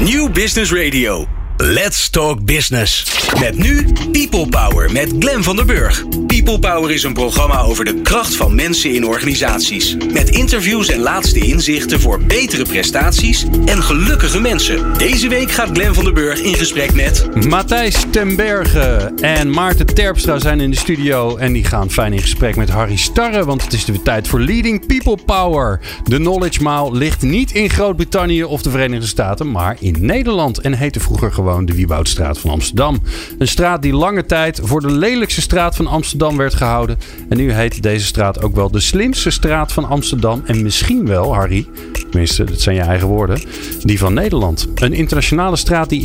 New Business Radio. Let's Talk Business. Met nu People Power met Glen van der Burg. People Power is een programma over de kracht van mensen in organisaties. Met interviews en laatste inzichten voor betere prestaties en gelukkige mensen. Deze week gaat Glen van der Burg in gesprek met... Matthijs ten Berge en Maarten Terpstra zijn in de studio. En die gaan fijn in gesprek met Harry Starre. Want het is de tijd voor Leading People Power. De Knowledge Mile ligt niet in Groot-Brittannië of de Verenigde Staten, maar in Nederland. En heette vroeger gewoon de Wieboudstraat van Amsterdam. Een straat die lange tijd voor de lelijkste straat van Amsterdam werd gehouden. En nu heet deze straat ook wel de slimste straat van Amsterdam. En misschien wel, Harry, tenminste, dat zijn je eigen woorden, die van Nederland. Een internationale straat die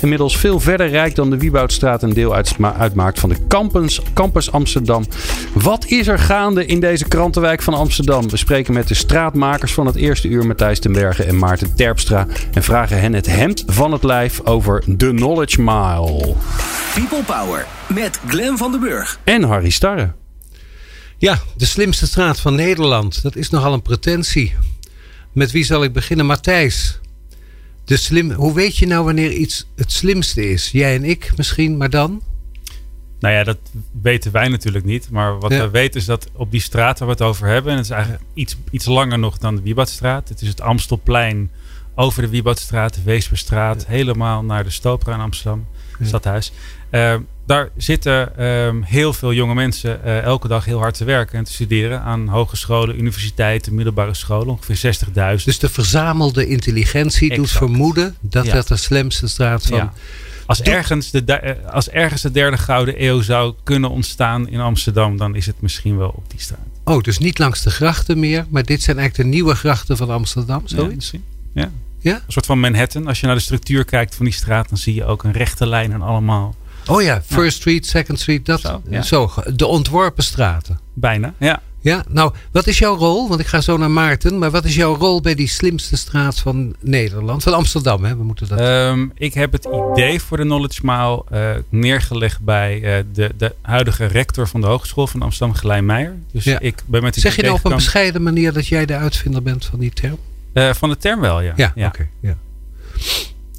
inmiddels, veel verder reikt dan de Wieboudstraat een deel uitmaakt van de campus, campus Amsterdam. Wat is er gaande in deze krantenwijk van Amsterdam? We spreken met de straatmakers van het eerste uur, Matthijs ten Berge en Maarten Terpstra. En vragen hen het hemd van het lijf over de Knowledge Mile. People Power met Glen van den Burg. En Harry Starre. Ja, de slimste straat van Nederland. Dat is nogal een pretentie. Met wie zal ik beginnen? Matthijs. De slim, hoe weet je nou wanneer iets het slimste is? Jij en ik misschien, maar dan? Nou ja, dat weten wij natuurlijk niet. Maar wat we weten is dat op die straat waar we het over hebben... en het is eigenlijk iets, iets langer nog dan de Wiebadstraat. Het is het Amstelplein over de Wieboudstraat, de Weesperstraat, helemaal naar de Stopera in Amsterdam, stadhuis. Uh, daar zitten ehm, heel veel jonge mensen eh, elke dag heel hard te werken en te studeren aan hogescholen, universiteiten, middelbare scholen, ongeveer 60.000. Dus de verzamelde intelligentie doet vermoeden dat dat de slimste straat van. Als, ergens de, eh, als ergens de derde gouden eeuw zou kunnen ontstaan in Amsterdam, dan is het misschien wel op die straat. Oh, dus niet langs de grachten meer, maar dit zijn eigenlijk de nieuwe grachten van Amsterdam, zoiets? Ja, ja. Ja. Een soort van Manhattan. Als je naar de structuur kijkt van die straat, dan zie je ook een rechte lijn en allemaal. Oh ja, First Street, Second Street, dat. Zo, zo, de ontworpen straten. Bijna, ja. Ja, nou, wat is jouw rol? Want ik ga zo naar Maarten. Maar wat is jouw rol bij die slimste straat van Nederland? Van Amsterdam, hè? We moeten dat... Um, ik heb het idee voor de Knowledge Mile uh, neergelegd bij uh, de, de huidige rector van de Hogeschool van Amsterdam, Gelijn Meijer. Dus ja. ik ben met zeg je nou op een bescheiden manier dat jij de uitvinder bent van die term? Uh, van de term wel, ja. Ja, ja. oké. ja.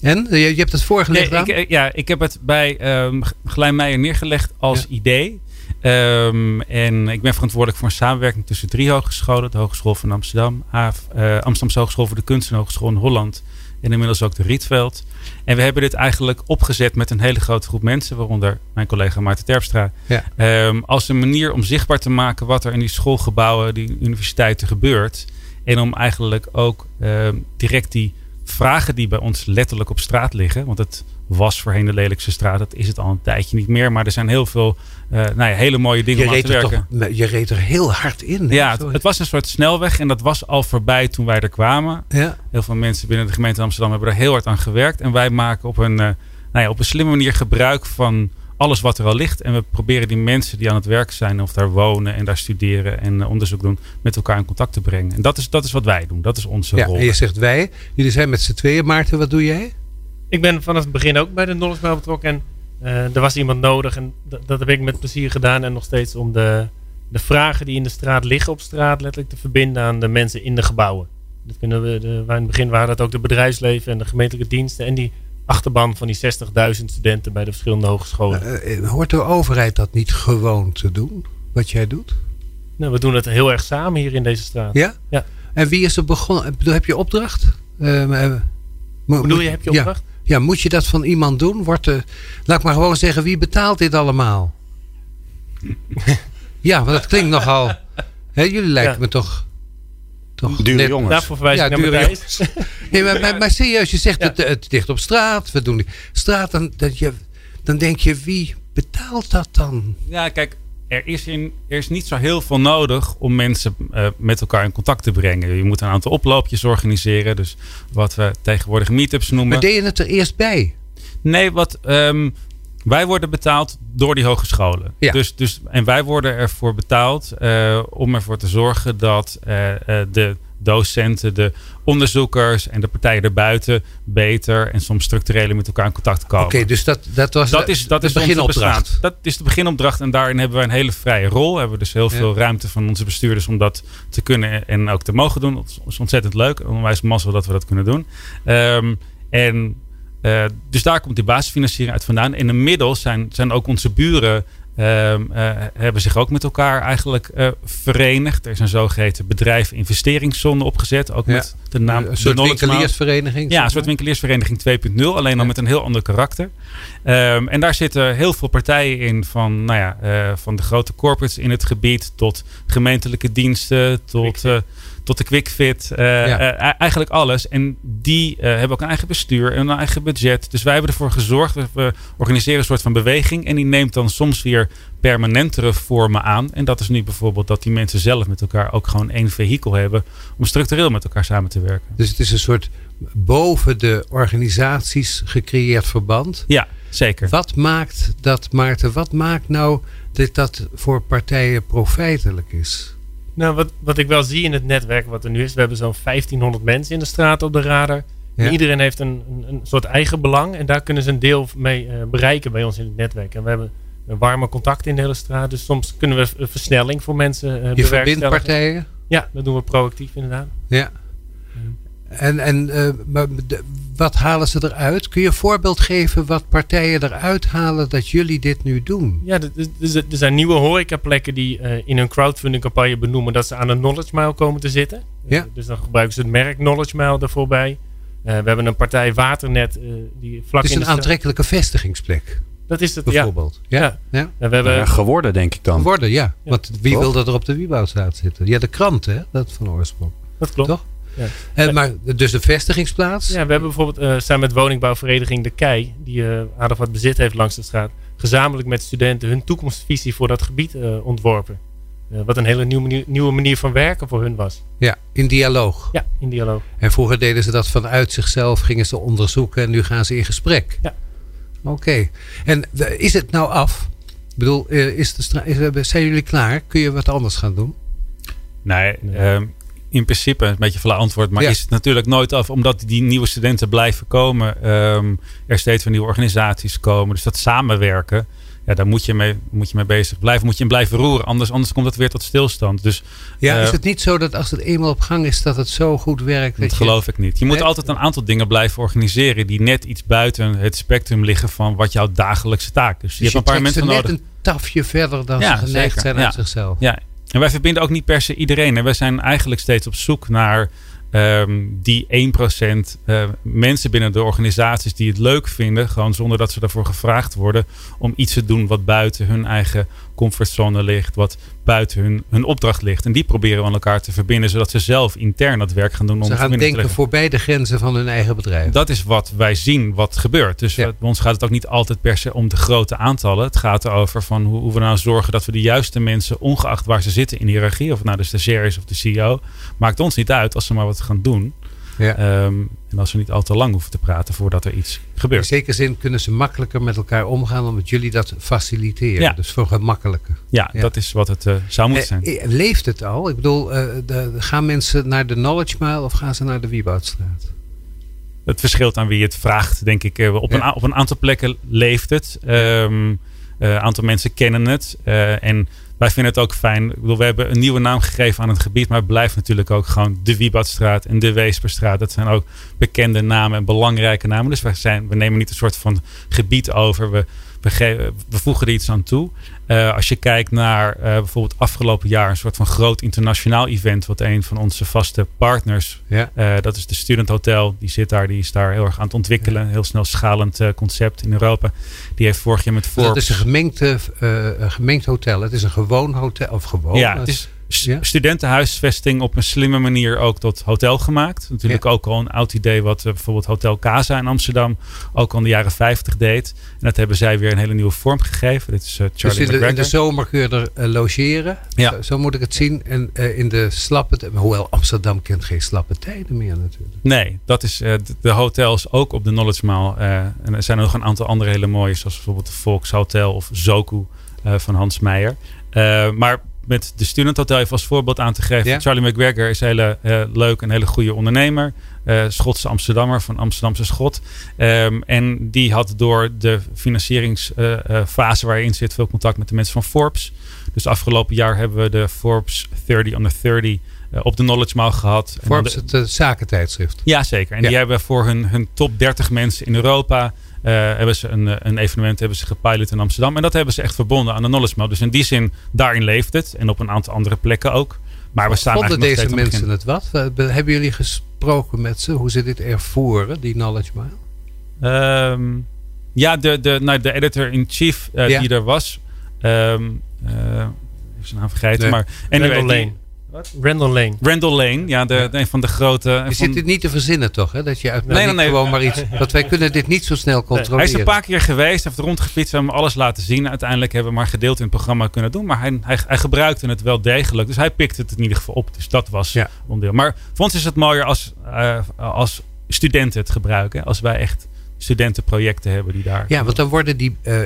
En? Je, je, hebt het voorgelegd nee, ik, Ja, ik heb het bij um, Meijer neergelegd als ja. idee. Um, en ik ben verantwoordelijk voor een samenwerking tussen drie hogescholen. De Hogeschool van Amsterdam, AF, uh, Amsterdamse Hogeschool voor de Kunst en Hogeschool in Holland. En inmiddels ook de Rietveld. En we hebben dit eigenlijk opgezet met een hele grote groep mensen, waaronder mijn collega Maarten Terpstra. Ja. Um, als een manier om zichtbaar te maken wat er in die schoolgebouwen, die universiteiten gebeurt. En om eigenlijk ook uh, direct die vragen die bij ons letterlijk op straat liggen. Want het was voorheen de lelijkste straat. Dat is het al een tijdje niet meer. Maar er zijn heel veel uh, nou ja, hele mooie dingen je om aan te werken. Toch, je reed er heel hard in. Ja, het, het, was een soort snelweg. En dat was al voorbij toen wij er kwamen. Ja. Heel veel mensen binnen de gemeente Amsterdam hebben er heel hard aan gewerkt. En wij maken op een, uh, nou ja, op een slimme manier gebruik van alles wat er al ligt. En we proberen die mensen die aan het werk zijn of daar wonen en daar studeren en uh, onderzoek doen, met elkaar in contact te brengen. En dat is, dat is wat wij doen. Dat is onze ja, rol. En je zegt wij. Jullie zijn met z'n tweeën. Maarten, wat doe jij? Ik ben vanaf het begin ook bij de Knowledge Mile betrokken. En uh, er was iemand nodig. En dat, dat heb ik met plezier gedaan. En nog steeds om de, de vragen die in de straat liggen op straat letterlijk te verbinden aan de mensen in de gebouwen. Dat kunnen we, de, in het begin waren dat ook de bedrijfsleven en de gemeentelijke diensten. En die achterban van die 60.000 studenten bij de verschillende hogescholen. Uh, hoort de overheid dat niet gewoon te doen, wat jij doet? Nou, we doen het heel erg samen hier in deze straat. Ja? Ja. En wie is er begonnen? Heb je opdracht? Uh, bedoel je, heb je opdracht? Ja. Ja, moet je dat van iemand doen? Wordt de, laat ik maar gewoon zeggen, wie betaalt dit allemaal? ja, want dat klinkt nogal. Jullie lijken ja. me toch. Toch dure net, jongens. Daarvoor verwijs ik ja, naar dure jongens. nee, maar, maar, maar, serieus, je zegt ja. het, het dicht op straat. We doen die straat. Dan, dat je, dan denk je, wie betaalt dat dan? Ja, kijk, er is, in, er is niet zo heel veel nodig om mensen uh, met elkaar in contact te brengen. Je moet een aantal oploopjes organiseren. Dus wat we tegenwoordig meetups noemen. Maar deed je het er eerst bij? Nee, wat, um, wij worden betaald door die hogescholen. Ja. Dus, dus, en wij worden ervoor betaald uh, om ervoor te zorgen dat uh, de docenten, de onderzoekers en de partijen erbuiten beter en soms structureel met elkaar in contact komen. Oké, okay, dus dat, dat was dat is, dat de is beginopdracht. Dat is de beginopdracht en daarin hebben we een hele vrije rol. Hebben we dus heel veel ruimte van onze bestuurders om dat te kunnen en ook te mogen doen. Dat is ontzettend leuk. Onwijs mazzel dat we dat kunnen doen. Um, En dus daar komt die basisfinanciering uit vandaan. En inmiddels zijn, zijn ook onze buren Ehm, eh, hebben zich ook met elkaar eigenlijk uh, verenigd. Er is een zogeheten bedrijf investeringszone opgezet. Ook met de naam... Een soort winkeliersvereniging? Ja, een soort winkeliersvereniging 2.0. Alleen dan met een heel ander karakter. Um, en daar zitten heel veel partijen in. Van, nou ja, uh, van de grote corporates in het gebied. Tot gemeentelijke diensten. Tot tot de QuickFit. Uh, eigenlijk alles. En die uh, hebben ook een eigen bestuur en een eigen budget. Dus wij hebben ervoor gezorgd. We organiseren een soort van beweging. En die neemt dan soms weer permanentere vormen aan. En dat is nu bijvoorbeeld dat die mensen zelf met elkaar ook gewoon één vehikel hebben. Om structureel met elkaar samen te werken. Dus het is een soort boven de organisaties gecreëerd verband. Ja, zeker. Wat maakt dat, Maarten, wat maakt nou dat dat voor partijen profijtelijk is? Nou, wat, wat ik wel zie in het netwerk wat er nu is. We hebben zo'n 1500 mensen in de straat op de radar. Iedereen heeft een, een, een, soort eigen belang. En daar kunnen ze een deel mee uh, bereiken bij ons in het netwerk. En we hebben een warme contact in de hele straat. Dus soms kunnen we versnelling voor mensen uh, Je verbindt partijen? Ja, dat doen we proactief inderdaad. Ja. En, en uh, maar wat halen ze eruit? Kun je een voorbeeld geven wat partijen eruit halen dat jullie dit nu doen? Ja, er zijn nieuwe horecaplekken die uh, in hun crowdfunding campagne benoemen dat ze aan een knowledge mile komen te zitten. Ja. Uh, dus dan gebruiken ze het merk knowledge mile ervoor bij. we hebben een partij Waternet die vlak Het is een aantrekkelijke vestigingsplek. Dat is het, bijvoorbeeld. Ja. ja. ja. En we hebben... geworden, denk ik dan. Geworden, ja. Want wie wil dat er op de Wieboudstraat zitten? Ja, de krant, hè? Dat van oorsprong. Dat klopt. Toch? Ja. En, maar dus de vestigingsplaats? Ja, we hebben bijvoorbeeld uh, samen met woningbouwvereniging De Kei, die uh, aardig wat bezit heeft langs de straat, gezamenlijk met studenten hun toekomstvisie voor dat gebied uh, ontworpen. wat een hele nieuwe manier, nieuwe manier van werken voor hun was. Ja, in dialoog. Ja, in dialoog. En vroeger deden ze dat vanuit zichzelf, gingen ze onderzoeken en nu gaan ze in gesprek. Ja. Oké. En is het nou af? Ik bedoel, is de zijn jullie klaar? Kun je wat anders gaan doen? Nee, nee. Ehm, in principe een beetje flauw antwoord, maar is het natuurlijk nooit af, omdat die nieuwe studenten blijven komen. Um, er steeds weer nieuwe organisaties komen. Dus dat samenwerken, ja, daar moet je mee, moet je mee bezig blijven. Moet je hem blijven roeren, anders, anders komt het weer tot stilstand. Dus, ja, is eh, het niet zo dat als het eenmaal op gang is, dat het zo goed werkt? Dat, geloof ik niet. Je moet altijd een aantal dingen blijven organiseren die net iets buiten het spectrum liggen van wat jouw dagelijkse taak is. Dus je, hebt een paar mensen nodig. een tafje verder dan ze geneigd zijn uit zichzelf. Ja, en wij verbinden ook niet per se iedereen. En wij zijn eigenlijk steeds op zoek naar um, die 1% uh, eh, mensen binnen de organisaties die het leuk vinden, gewoon zonder dat ze daarvoor gevraagd worden, om iets te doen wat buiten hun eigen comfortzone ligt, wat buiten hun, hun opdracht ligt. En die proberen we aan elkaar te verbinden, zodat ze zelf intern dat werk gaan doen. Om ze gaan denken voorbij de grenzen van hun eigen bedrijf. Dat is wat wij zien wat gebeurt. Dus bij ons gaat het ook niet altijd per se om de grote aantallen. Het gaat erover van hoe, hoe we nou zorgen dat we de juiste mensen, ongeacht waar ze zitten in de hiërarchie, of het nou de stagiair is of de CEO, maakt ons niet uit als ze maar wat gaan doen. Ja. Um, en als we niet al te lang hoeven te praten voordat er iets gebeurt. In zekere zin kunnen ze makkelijker met elkaar omgaan omdat jullie dat faciliteren. Ja. Dus voor gemakkelijker. Ja, ja, dat is wat het uh, zou moeten zijn. Eh, leeft het al? Ik bedoel, uh, de, gaan mensen naar de Knowledge Mile of gaan ze naar de Wieboudstraat? Het verschilt aan wie het vraagt, denk ik. op, een, op een aantal plekken leeft het. Een um, aantal mensen kennen het. en wij vinden het ook fijn. We hebben een nieuwe naam gegeven aan het gebied. Maar het blijft natuurlijk ook gewoon de Wiebadstraat en de Weesperstraat. Dat zijn ook bekende namen en belangrijke namen. Dus we, zijn, we nemen niet een soort van gebied over. We, we, we voegen er iets aan toe. Uh, als je kijkt naar uh, bijvoorbeeld afgelopen jaar een soort van groot internationaal event. Wat een van onze vaste partners, ja. uh, dat is de Student Hotel. Die zit daar, die is daar heel erg aan het ontwikkelen. Heel snel schalend concept in Europa. Die heeft vorig jaar met Forbes... Dus dat is een gemengd, gemengd hotel. Het is een gewoon hotel. Of gewoon. Ja, het is studentenhuisvesting op een slimme manier ook tot hotel gemaakt. Natuurlijk ook al een oud idee wat uh, bijvoorbeeld Hotel Casa in Amsterdam ook al in de jaren 50 deed. En dat hebben zij weer een hele nieuwe vorm gegeven. Dit is uh, Charlie dus in de, in de, zomer kun je er uh, logeren. Ja. Zo, zo, moet ik het zien. En in de slappe... Hoewel Amsterdam kent geen slappe tijden meer natuurlijk. Nee, dat is de, de, hotels ook op de Knowledge Mall. en er zijn nog een aantal andere hele mooie. Zoals bijvoorbeeld de Volkshotel of Zoku van Hans Meijer. maar met de Student Hotel even als voorbeeld aan te geven. Charlie McGregor is een hele uh, leuk en hele goede ondernemer. Uh, Schotse Amsterdammer van Amsterdamse Schot. Um, en die had door de financieringsfase uh, waar je in zit veel contact met de mensen van Forbes. Dus afgelopen jaar hebben we de Forbes 30 under 30 op de Knowledge Mile gehad. Forbes, het uh, zakentijdschrift. Ja, zeker. En die hebben voor hun, hun top 30 mensen in Europa hebben ze een, een evenement hebben ze gepilot in Amsterdam. En dat hebben ze echt verbonden aan de Knowledge Mile. Dus in die zin, daarin leeft het. En op een aantal andere plekken ook. Maar we staan Vonden deze mensen het wat? Hebben jullie gesproken met ze? Hoe ze dit ervoeren, die Knowledge Mile? Um, ja, de, de, nou, de editor-in-chief uh, ja. die er was. Um, uh, ik zijn naam vergeten. Nee. Maar anyway, Lane. Wat? Randall Lane. Randall Lane, ja, de, ja. een van de grote. Je zit dit niet te verzinnen, toch? Hè? Dat je uit nee, nee, nee, gewoon maar iets. Want wij kunnen dit niet zo snel controleren. Hij is een paar keer geweest, heeft rondgefietst, we hebben hem alles laten zien. Uiteindelijk hebben we maar gedeeld in het programma kunnen doen. Maar hij, hij, hij gebruikte het wel degelijk. Dus hij pikte het in ieder geval op. Dus dat was ja. onderdeel. Maar voor ons is het mooier als, uh, als studenten het gebruiken. Als wij echt studentenprojecten hebben die daar. Ja, want dan worden die, uh,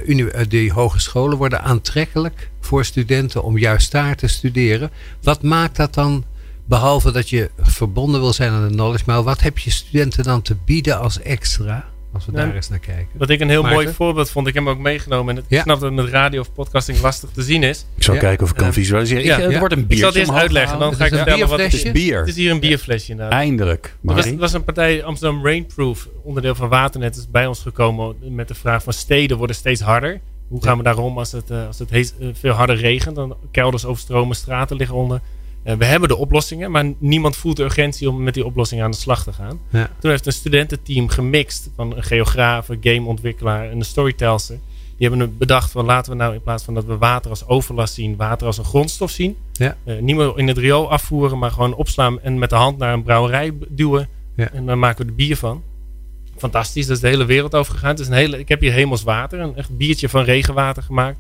die hogescholen worden aantrekkelijk voor studenten om juist daar te studeren. Wat maakt dat dan, behalve dat je verbonden wil zijn aan de knowledge, maar wat heb je studenten dan te bieden als extra? Als we daar eens naar kijken. Wat ik een heel mooi voorbeeld vond, ik heb hem ook meegenomen. En ik ja. snap dat het met radio of podcasting lastig te zien is. Ik zal kijken of ik kan visualiseren. Ja. Ik, het wordt een biertje. Ik zal het eerst uitleggen, dan ga ik vertellen wat het is. Bier. Het is hier een bierflesje inderdaad. Eindelijk. Er was, was, een partij Amsterdam Rainproof, onderdeel van Waternet, is bij ons gekomen met de vraag van steden worden steeds harder. Hoe gaan we daarom als het, als het veel harder regent? Dan kelders overstromen, straten liggen onder. Uh, we hebben de oplossingen, maar niemand voelt de urgentie om met die oplossingen aan de slag te gaan. Ja. Toen heeft een studententeam gemixt van een geograaf, een gameontwikkelaar en een storytelster. Die hebben bedacht van laten we nou in plaats van dat we water als overlast zien, water als een grondstof zien. Ja. Uh, niet meer in het riool afvoeren, maar gewoon opslaan en met de hand naar een brouwerij duwen. Ja. En dan maken we er bier van. Fantastisch, dat is de hele wereld over gegaan. Het is een hele, ik heb hier hemels water, een echt biertje van regenwater gemaakt.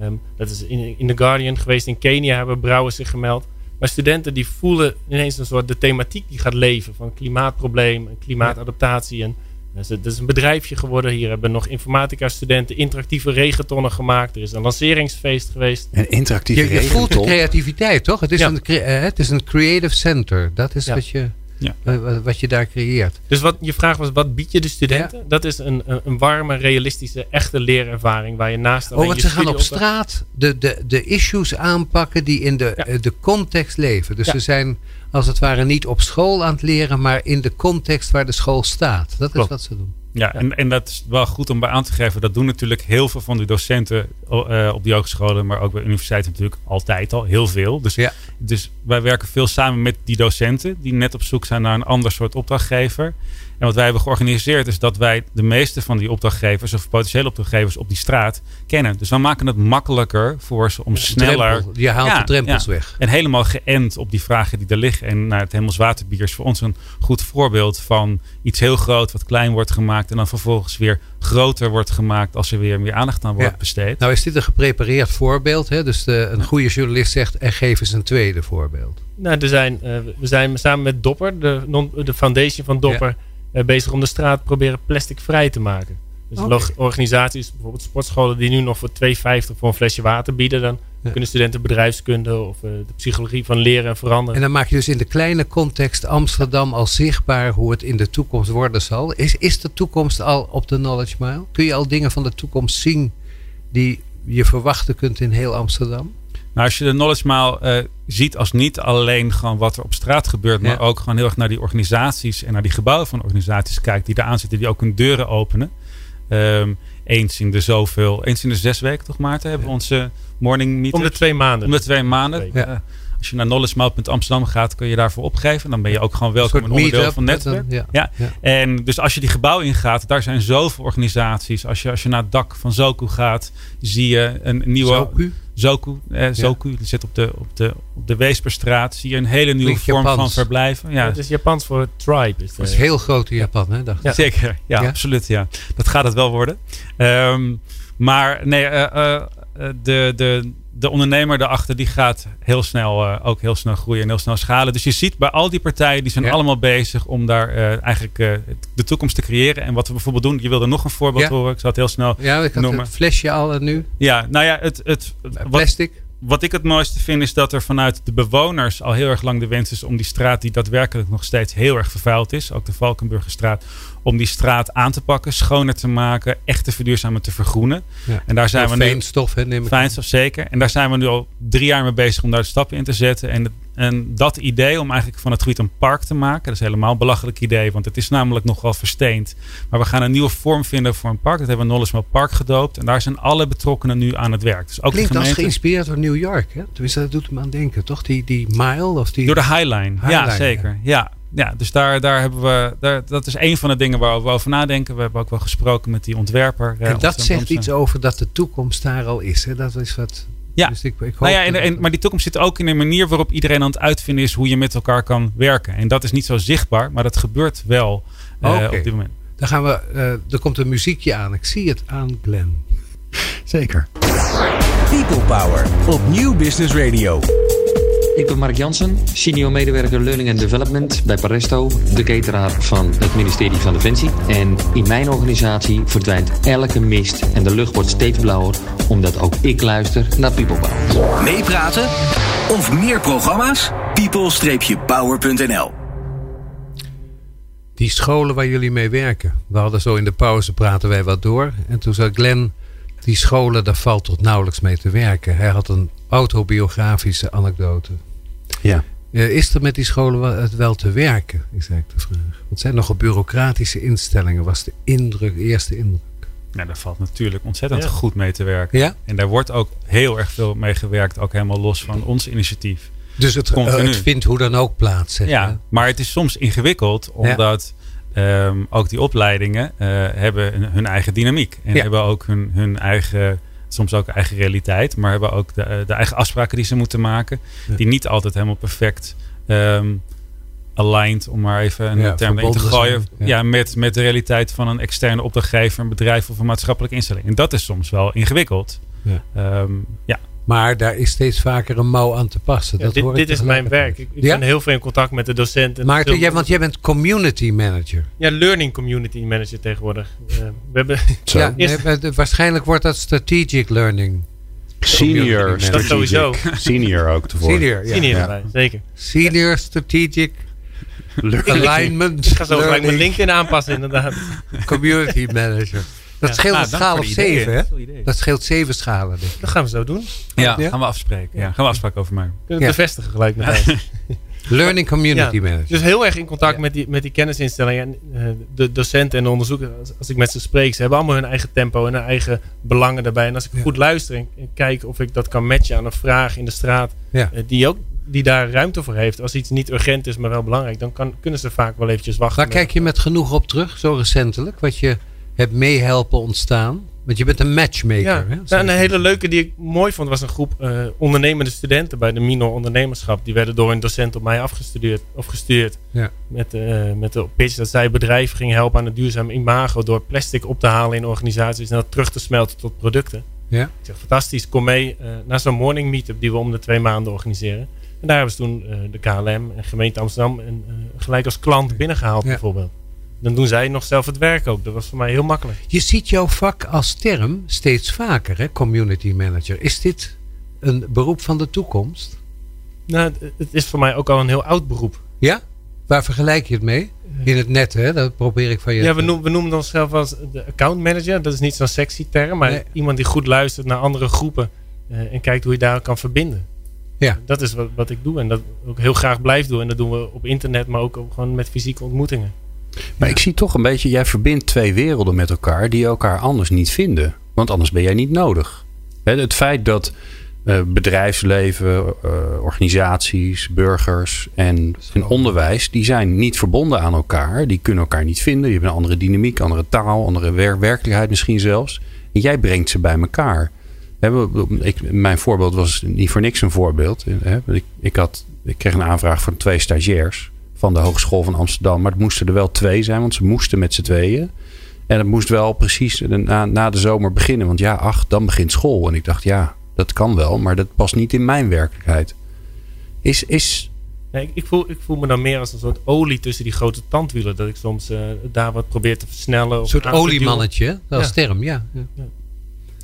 Um, dat is in, in The Guardian geweest. In Kenia hebben brouwers zich gemeld. Maar studenten die voelen ineens een soort de thematiek die gaat leven. Van klimaatprobleem, klimaatadaptatie. En het is een bedrijfje geworden. Hier hebben nog informatica studenten interactieve regentonnen gemaakt. Er is een lanceringsfeest geweest. Een interactieve je, je voelt de creativiteit, toch? Het is, een, eh, het is een creative center. Dat is wat je... Ja. Wat je daar creëert. Dus wat je vraag was, wat bied je de studenten? Dat is een, een, warme, realistische, echte leerervaring waar je naast Oh, want ze gaan op straat de, de, de issues aanpakken die in de, eh, de context leven. Dus ze zijn als het ware niet op school aan het leren, maar in de context waar de school staat. Dat is wat ze doen. Ja, En, en dat is wel goed om bij aan te geven. Dat doen natuurlijk heel veel van de docenten uh, op die hogescholen, maar ook bij universiteiten natuurlijk altijd al heel veel. Dus, ja. dus wij werken veel samen met die docenten die net op zoek zijn naar een ander soort opdrachtgever. En wat wij hebben georganiseerd is dat wij de meeste van die opdrachtgevers of potentiële opdrachtgevers op die straat kennen. Dus we maken het makkelijker voor ze om sneller. Drempel, je haalt de drempels weg. En helemaal geënt op die vragen die er liggen. En nou, het Hemels Waterbier is voor ons een goed voorbeeld van iets heel groot wat klein wordt gemaakt. En dan vervolgens weer groter wordt gemaakt als er weer meer aandacht aan wordt besteed. Nou is dit een geprepareerd voorbeeld. Hè? Dus de, een goede journalist zegt en geef eens een tweede voorbeeld. Nou, er zijn, uh, we zijn samen met Dopper, de, non, de foundation van Dopper uh, bezig om de straat proberen plastic vrij te maken. Dus okay. organisaties, bijvoorbeeld sportscholen die nu nog voor 2,50 voor een flesje water bieden, dan kunnen studenten bedrijfskunde of uh, de psychologie van leren en veranderen. En dan maak je dus in de kleine context Amsterdam al zichtbaar hoe het in de toekomst worden zal. Is, is de toekomst al op de Knowledge Mile? Kun je al dingen van de toekomst zien die je verwachten kunt in heel Amsterdam? Nou, als je de Knowledge Mile uh, ziet als niet alleen gewoon wat er op straat gebeurt, maar ook gewoon heel erg naar die organisaties en naar die gebouwen van organisaties kijkt die daar aan zitten, die ook hun deuren openen. Um, eens in de zoveel, eens in de zes weken toch Maarten, hebben we onze morning meeting. Om de twee maanden. Om de twee maanden. Ja. Als je naar knowledgemount.amsterdam gaat, kun je daarvoor opgeven. Dan ben je ook gewoon welkom een onderdeel van het netwerk. ja. ja. En dus als je die gebouw ingaat, daar zijn zoveel organisaties. Als je, als je naar het dak van Zoku gaat, zie je een nieuwe. Zoku? Zoku, eh, Zoku ja. zit op de, op, de, op de Weesperstraat. Zie je een hele nieuwe vorm van verblijven. Ja. Het is Japans voor tribe. Is dat is heel groot in Japan, hè? Dacht ja. Zeker, ja, absoluut. Ja. Dat gaat het wel worden. Um, maar nee, uh, uh, de, de, de ondernemer daarachter die gaat heel snel, uh, ook heel snel groeien en heel snel schalen. Dus je ziet bij al die partijen, die zijn ja. allemaal bezig om daar uh, eigenlijk uh, de toekomst te creëren. En wat we bijvoorbeeld doen, je wilde nog een voorbeeld ja. horen. Ik zal het heel snel Ja, ik had noemen. het flesje al nu. Ja, nou ja, het... het Plastic. Wat, wat ik het mooiste vind is dat er vanuit de bewoners al heel erg lang de wens is om die straat, die daadwerkelijk nog steeds heel erg vervuild is, ook de Valkenburgerstraat, om die straat aan te pakken, schoner te maken, echt te verduurzamen, te vergroenen. Ja. En daar zijn we fijnstof, nu. Hè, neem ik fijnstof, zeker. En daar zijn we nu al drie jaar mee bezig om daar de stappen in te zetten. En het, En dat idee om eigenlijk van het gebied een park te maken, dat is helemaal een belachelijk idee, want het is namelijk nogal versteend. Maar we gaan een nieuwe vorm vinden voor een park. Dat hebben we Knowledge Park gedoopt. En daar zijn alle betrokkenen nu aan het werk. Dus ook Klinkt de als geïnspireerd door New York. Hè? Tenminste, dat doet hem aan denken, toch? Die, die mile of die... Door de Highline. ja, zeker. Ja. Ja, dus daar, daar hebben we, daar, dat is een van de dingen waar we over nadenken. We hebben ook wel gesproken met die ontwerper. eh, en dat zegt iets over dat de toekomst daar al is. Hè? Dat is wat... Ja. Dus ik, ik hoop Nou ja, en, dat- en- maar die toekomst zit ook in de manier waarop iedereen aan het uitvinden is hoe je met elkaar kan werken. En dat is niet zo zichtbaar, maar dat gebeurt wel eh, Oké. op dit moment. Dan gaan we... eh, er komt een muziekje aan. Ik zie het aan Glenn. Zeker. People Power op Nieuw Business Radio. Ik ben Mark Jansen, senior medewerker Learning and Development bij Paresto, de cateraar van het ministerie van Defensie. En in mijn organisatie verdwijnt elke mist en de lucht wordt steeds blauwer, omdat ook ik luister naar People Power. Meepraten of meer programma's? people-power.nl Die scholen waar jullie mee werken. We hadden zo in de pauze praten wij wat door. En toen zei Glenn, die scholen daar valt tot nauwelijks mee te werken. Hij had een autobiografische anekdote. Ja. Eh, is er met die scholen wel, het wel te werken? Is eigenlijk de vraag. Want het zijn nogal bureaucratische instellingen, was de indruk, de eerste indruk. Daar valt natuurlijk ontzettend Ja. goed mee te werken. Ja? En daar wordt ook heel erg veel mee gewerkt, ook helemaal los van ons initiatief. Dus het, Continu. eh, het vindt hoe dan ook plaats. Ja, maar het is soms ingewikkeld, omdat ehm, ook die opleidingen eh, hebben hun, eigen dynamiek. En Ja. hebben ook hun, hun eigen, soms ook eigen realiteit, maar hebben ook de, de eigen afspraken die ze moeten maken, Ja. die niet altijd helemaal perfect ehm aligned, om maar even een Ja, term erin te gooien, ja. ja. met, met de realiteit van een externe opdrachtgever, een bedrijf of een maatschappelijke instelling. En dat is soms wel ingewikkeld. Ja. Ehm, ja. Maar daar is steeds vaker een mouw aan te passen. Ja, dat dit hoor ik dit is mijn werk. Ik, ik Ja? ben heel veel in contact met de docenten. Maarten, jij, want jij bent community manager. Ja, learning community manager tegenwoordig. Eh, we hebben, Zo. Ja, nee, waarschijnlijk wordt dat strategic learning. Senior Dat strategic. sowieso. Senior ook tevoren. Senior, ja. Senior Ja. erbij, zeker. Senior strategic alignment Ik ga zo gelijk mijn LinkedIn aanpassen inderdaad. community manager. Dat Ja. scheelt Ah, een schaal of zeven, hè? Dat scheelt zeven schalen. denk ik. Dat gaan we zo doen. Ja, Ja? gaan we afspreken. Ja, gaan we afspraken over mij. Kunnen we Ja. bevestigen gelijk meteen. Learning community Ja. manager. Dus heel erg in contact met, die, met die kennisinstellingen. En eh, de docenten en de onderzoekers, als, ik met ze spreek, ze hebben allemaal hun eigen tempo en hun eigen belangen daarbij. En als ik Ja. goed luister en, en kijk of ik dat kan matchen aan een vraag in de straat, Ja. eh, die, ook, die daar ruimte voor heeft. Als iets niet urgent is, maar wel belangrijk, dan kan, kunnen ze vaak wel eventjes wachten. Waar kijk je met genoeg op terug, zo recentelijk? Wat je hebt meehelpen ontstaan? Want je bent een matchmaker, Ja, hè? nou, een hele leuke die ik mooi vond was een groep eh, ondernemende studenten bij de Minor Ondernemerschap. Die werden door een docent op mij afgestudeerd of gestuurd. Ja. Met, eh, met de pitch dat zij bedrijven gingen helpen aan het duurzaam imago door plastic op te halen in organisaties en dat terug te smelten tot producten. Ja. Ik zeg fantastisch, kom mee eh, naar zo'n morning meetup die we om de twee maanden organiseren. En daar hebben ze toen eh, de KLM en gemeente Amsterdam en, eh, gelijk als klant binnengehaald Ja. bijvoorbeeld. Dan doen zij nog zelf het werk ook. Dat was voor mij heel makkelijk. Je ziet jouw vak als term steeds vaker, hè? Community manager. Is dit een beroep van de toekomst? Nou, het- is voor mij ook al een heel oud beroep. Ja? Waar vergelijk je het mee? In het net, hè? Dat probeer ik van je. Ja, we, noemen, we noemen onszelf als de account manager. Dat is niet zo'n sexy term, maar Nee. iemand die goed luistert naar andere groepen eh, en kijkt hoe je daar kan verbinden. Ja. Dat is wat, wat ik doe en dat ook heel graag blijf doen. En dat doen we op internet, maar ook op- gewoon met fysieke ontmoetingen. Maar ik zie toch een beetje, jij verbindt twee werelden met elkaar die elkaar anders niet vinden. Want anders ben jij niet nodig. Het feit dat eh, bedrijfsleven, eh, organisaties, burgers en, onderwijs, die zijn niet verbonden aan elkaar. Die kunnen elkaar niet vinden. Die hebben een andere dynamiek, andere taal, andere wer- werkelijkheid misschien zelfs. En jij brengt ze bij elkaar. Ik, mijn voorbeeld was niet voor niks een voorbeeld. Hè. Ik, ik, had, ik kreeg een aanvraag van twee stagiairs van de Hogeschool van Amsterdam. Maar het moesten er wel twee zijn, want ze moesten met z'n tweeën. En het moest wel precies na, na de zomer beginnen. Want ja, ach, dan begint school. En ik dacht, ja, dat kan wel, maar dat past niet in mijn werkelijkheid. Is, is Nee, ik, ik, voel, ik voel me dan meer als een soort olie tussen die grote tandwielen. Dat ik soms eh, daar wat probeer te versnellen. Een of soort oliemannetje, hè? als Ja. term, ja. ja.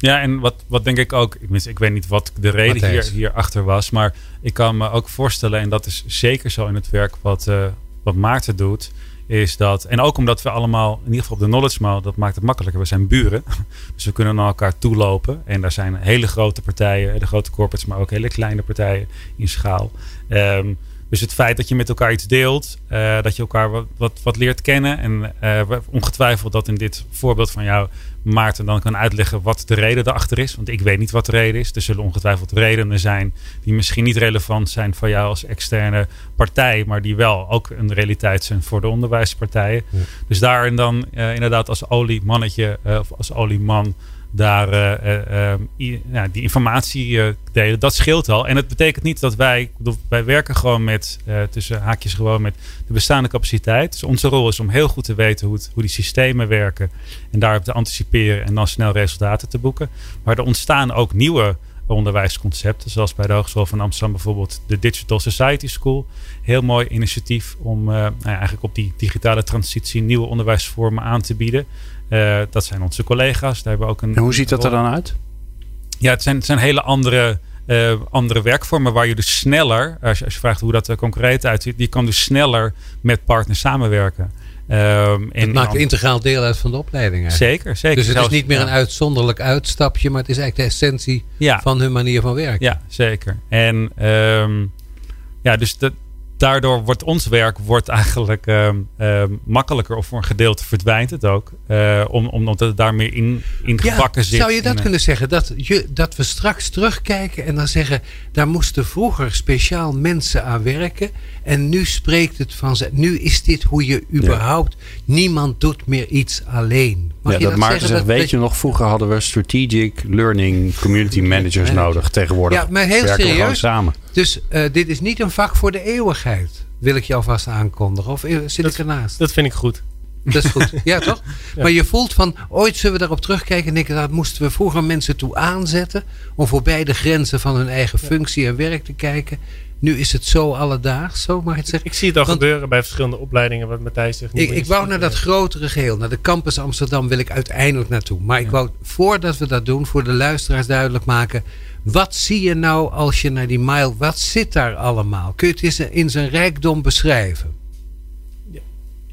Ja, en wat, wat denk ik ook, ik weet niet wat de reden hier, Matthijs. hierachter was, maar ik kan me ook voorstellen, en dat is zeker zo in het werk wat, eh, wat Maarten doet, is dat, en ook omdat we allemaal, in ieder geval op de Knowledge Mile, dat maakt het makkelijker. We zijn buren, dus we kunnen naar elkaar toe lopen. En daar zijn hele grote partijen, de grote corporates, maar ook hele kleine partijen in schaal. Um, dus het feit dat je met elkaar iets deelt, uh, dat je elkaar wat, wat, wat leert kennen. En uh, ongetwijfeld dat in dit voorbeeld van jou, Maarten, dan kan uitleggen wat de reden erachter is. Want ik weet niet wat de reden is. Er zullen ongetwijfeld redenen zijn die misschien niet relevant zijn voor jou als externe partij, maar die wel ook een realiteit zijn voor de onderwijspartijen. Ja. Dus daarin dan uh, inderdaad als oliemannetje of als olieman daar uh, uh, ja, die informatie delen. Dat scheelt al. En het betekent niet dat wij, wij werken gewoon met, tussen haakjes gewoon met de bestaande capaciteit. Dus onze rol is om heel goed te weten hoe, hoe die systemen werken. En daarop te anticiperen en dan snel resultaten te boeken. Maar er ontstaan ook nieuwe onderwijsconcepten. Zoals bij de Hogeschool van Amsterdam bijvoorbeeld de Digital Society School. Heel mooi initiatief om nou ja, eigenlijk op die digitale transitie nieuwe onderwijsvormen aan te bieden. Uh, dat zijn onze collega's. Daar hebben we ook een, en hoe ziet dat er dan uit? Ja, het zijn, het zijn hele andere, uh, andere werkvormen waar je dus sneller, als je, als je vraagt hoe dat er concreet uitziet, die kan dus sneller met partners samenwerken. Um, het maakt integraal deel uit van de opleiding. Eigenlijk. Zeker, zeker. Dus het is niet meer een uitzonderlijk uitstapje, maar het is eigenlijk de essentie ja. van hun manier van werken. Ja, zeker. En um, ja, dus dat, daardoor wordt ons werk wordt eigenlijk uh, uh, makkelijker of voor een gedeelte verdwijnt het ook. Uh, om, omdat het daar meer in, in gebakken zit. Zou je dat kunnen zeggen? Dat, je, dat we straks terugkijken en dan zeggen... daar moesten vroeger speciaal mensen aan werken... en nu spreekt het van... Nu is dit hoe je überhaupt... Niemand doet meer iets alleen. Mag ja, je dat, dat Maarten zegt, weet je nog, vroeger hadden we strategic learning community managers nodig. Tegenwoordig ja, maar heel serieus, samen. Dus uh, dit is niet een vak voor de eeuwigheid. Wil ik je alvast aankondigen. Of zit dat, ik ernaast? Dat vind ik goed. Dat is goed. Ja, toch? Ja. Maar je voelt van, ooit zullen we daarop terugkijken en denken, dat moesten we vroeger mensen toe aanzetten. Om voorbij de grenzen van hun eigen functie en werk te kijken. Nu is het zo alledaags, zo mag ik het zeggen. Ik zie het al Want, gebeuren bij verschillende opleidingen, wat Matthijs zegt. Ik, ik wou naar dat grotere geheel, naar de campus Amsterdam wil ik uiteindelijk naartoe. Maar ik wou, voordat we dat doen, voor de luisteraars duidelijk maken. Wat zie je nou als je naar die mile, wat zit daar allemaal? Kun je het in zijn rijkdom beschrijven?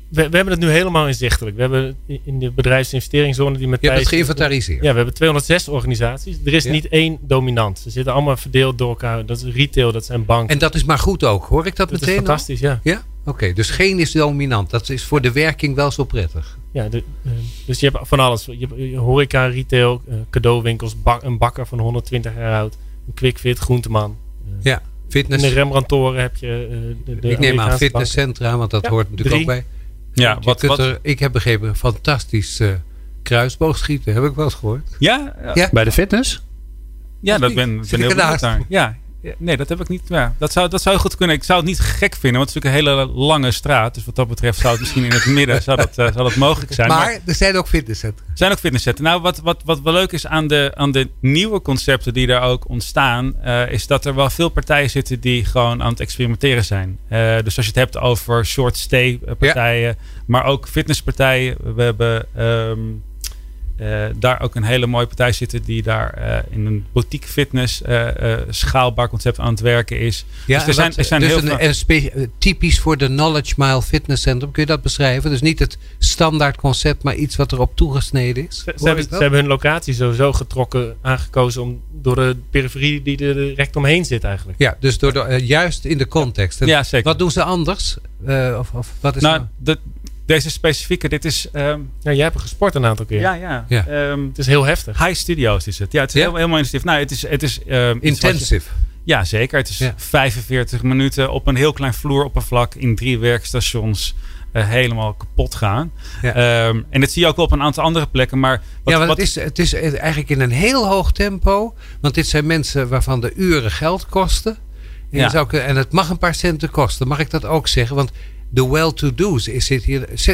We, we, hebben het nu helemaal inzichtelijk. We hebben in de bedrijfsinvesteringszone die met Je hebt het geïnventariseerd. Ja, we hebben 206 organisaties. Er is niet één dominant. Ze zitten allemaal verdeeld door elkaar. Dat is retail, dat zijn banken. En dat is maar goed ook. Hoor ik dat, dat meteen? Is fantastisch, ja. Ja? Oké, dus geen is dominant. Dat is voor de werking wel zo prettig. Ja, de, uh, dus je hebt van alles. Je hebt horeca, retail, uh, cadeauwinkels, bak, een bakker van 120 jaar oud, een quickfit, groenteman. Ja, fitness. In de Rembrandtoren heb je de, de Ik neem aan fitnesscentra, want dat ja, hoort natuurlijk drie. ook bij. Ja, wat, wat... Er, ik heb begrepen, fantastisch uh, kruisboogschieten. Heb ik wel eens gehoord. Ja, ja. bij de fitness? Ja, dat ben, ben heel daar. Ja, nee, dat heb ik niet. Ja, dat, zou, dat zou goed kunnen. Ik zou het niet gek vinden, want het is natuurlijk een hele lange straat. Dus wat dat betreft zou het misschien in het midden zou dat, uh, zou dat mogelijk zijn. Maar, maar er zijn ook fitnesscentra. Er zijn ook fitnesscentra. Nou, wat, wat, wat wel leuk is aan de, aan de nieuwe concepten die daar ook ontstaan, uh, is dat er wel veel partijen zitten die gewoon aan het experimenteren zijn. Uh, dus als je het hebt over short stay partijen, ja. maar ook fitnesspartijen. We hebben. Um, uh, daar ook een hele mooie partij zitten die daar uh, in een boutique fitness uh, schaalbaar concept aan het werken is. Ja, dus er zijn, er zijn dus heel een, veel... typisch voor de Knowledge Mile Fitness Center. Kun je dat beschrijven? Dus niet het standaard concept, maar iets wat erop toegesneden is. Ze, ze, hebben, ze hebben, hun locatie sowieso getrokken, aangekozen om, door de periferie die er direct omheen zit eigenlijk. Ja, dus door de, juist in de context. Ja, zeker. Wat doen ze anders? of, of wat is nou, nou? De, deze specifieke, dit is... Um, ja, jij hebt gesport een aantal keer. Ja, ja. ja. Um, het is heel heftig. High Studios is het. Ja, het is ja? heel, helemaal intensief. Nou, het is... Het is um, Intensive. ja, zeker. Het is ja. 45 minuten op een heel klein vloeroppervlak in drie werkstations. Uh, helemaal kapot gaan. Ja. Um, en dat zie je ook wel op een aantal andere plekken. Maar wat, ja, maar wat... Het, is, het is eigenlijk in een heel hoog tempo. Want dit zijn mensen waarvan de uren geld kosten. En, ja. zou, en het mag een paar centen kosten. Mag ik dat ook zeggen? Want de well-to-do's.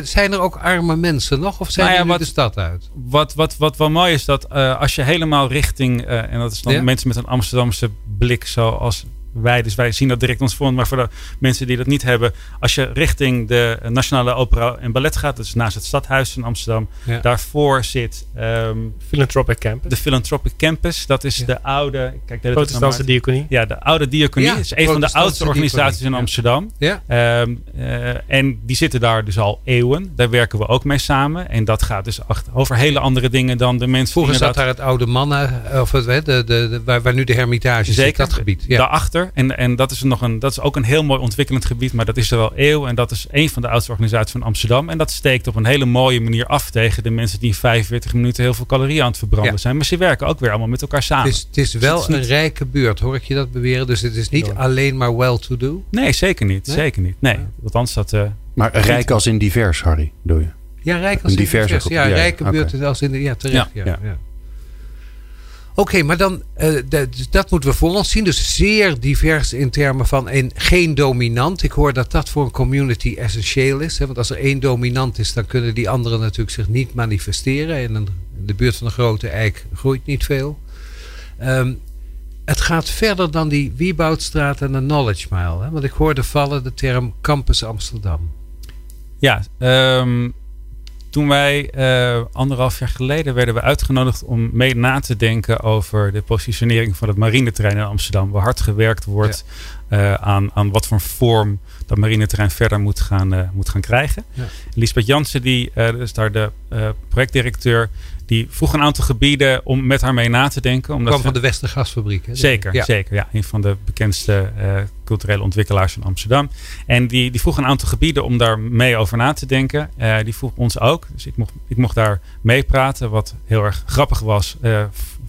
Zijn er ook arme mensen nog? Of zijn nou ja, wat, de stad uit? Wat, wat, wat wel mooi is dat uh, als je helemaal richting... Uh, en dat is dan ja? mensen met een Amsterdamse blik zoals wij. Dus wij zien dat direct ons voor. Maar voor de mensen die dat niet hebben. Als je richting de Nationale Opera en Ballet gaat. Dus naast het Stadhuis in Amsterdam. Daarvoor zit... Um, Philanthropic Campus. De Philanthropic Campus. Dat is de oude... Kijk, de Protestantse diaconie. Ja, de oude diaconie. Ja, is een van de oudste organisaties in Amsterdam. Ja. Um, uh, en die zitten daar dus al eeuwen. Daar werken we ook mee samen. En dat gaat dus over hele andere dingen dan de mensen... Vroeger zat daar het oude mannen... Of het, de, de, de, waar, waar nu de hermitage Zeker, zit, dat gebied. Ja. Daarachter. En, en dat, is nog een, dat is ook een heel mooi ontwikkelend gebied. Maar dat is er al eeuw. En dat is een van de oudste organisaties van Amsterdam. En dat steekt op een hele mooie manier af tegen de mensen die in 45 minuten heel veel calorieën aan het verbranden zijn. Maar ze werken ook weer allemaal met elkaar samen. Het is, het is dus wel een rijke buurt, hoor ik je dat beweren. Dus het is niet alleen maar well-to-do? Nee, zeker niet. Zeker niet. Nee, want anders dat... Uh, maar rijk als in divers, Harry, doe je? Ja, rijk als in divers. Ja, rijke buurt als in de... Ja, terecht. ja. ja. Oké, maar dan, uh, dat moeten we voor ons zien. Dus zeer divers in termen van een, geen dominant. Ik hoor dat dat voor een community essentieel is. Hè? Want als er één dominant is, dan kunnen die anderen natuurlijk zich niet manifesteren. En in de buurt van een grote eik groeit niet veel. Um, het gaat verder dan die Wieboudstraat en de Knowledge Mile. Hè? Want ik hoorde vallen de term Campus Amsterdam. Ja, um, toen wij uh, anderhalf jaar geleden werden we uitgenodigd om mee na te denken over de positionering van het marineterrein in Amsterdam. Waar hard gewerkt wordt uh, aan, aan wat voor vorm dat marineterrein verder moet gaan, uh, moet gaan krijgen. Ja. Lisbeth Jansen, die is daar de projectdirecteur, die vroeg een aantal gebieden om met haar mee na te denken. Omdat kwam van de Westergasfabriek. Hè? Zeker, ja. zeker. Ja, een van de bekendste uh, culturele ontwikkelaars van Amsterdam. En die, die vroeg een aantal gebieden om daar mee over na te denken. Uh, die vroeg ons ook. Dus ik mocht, ik mocht daar meepraten. Wat heel erg grappig was, uh,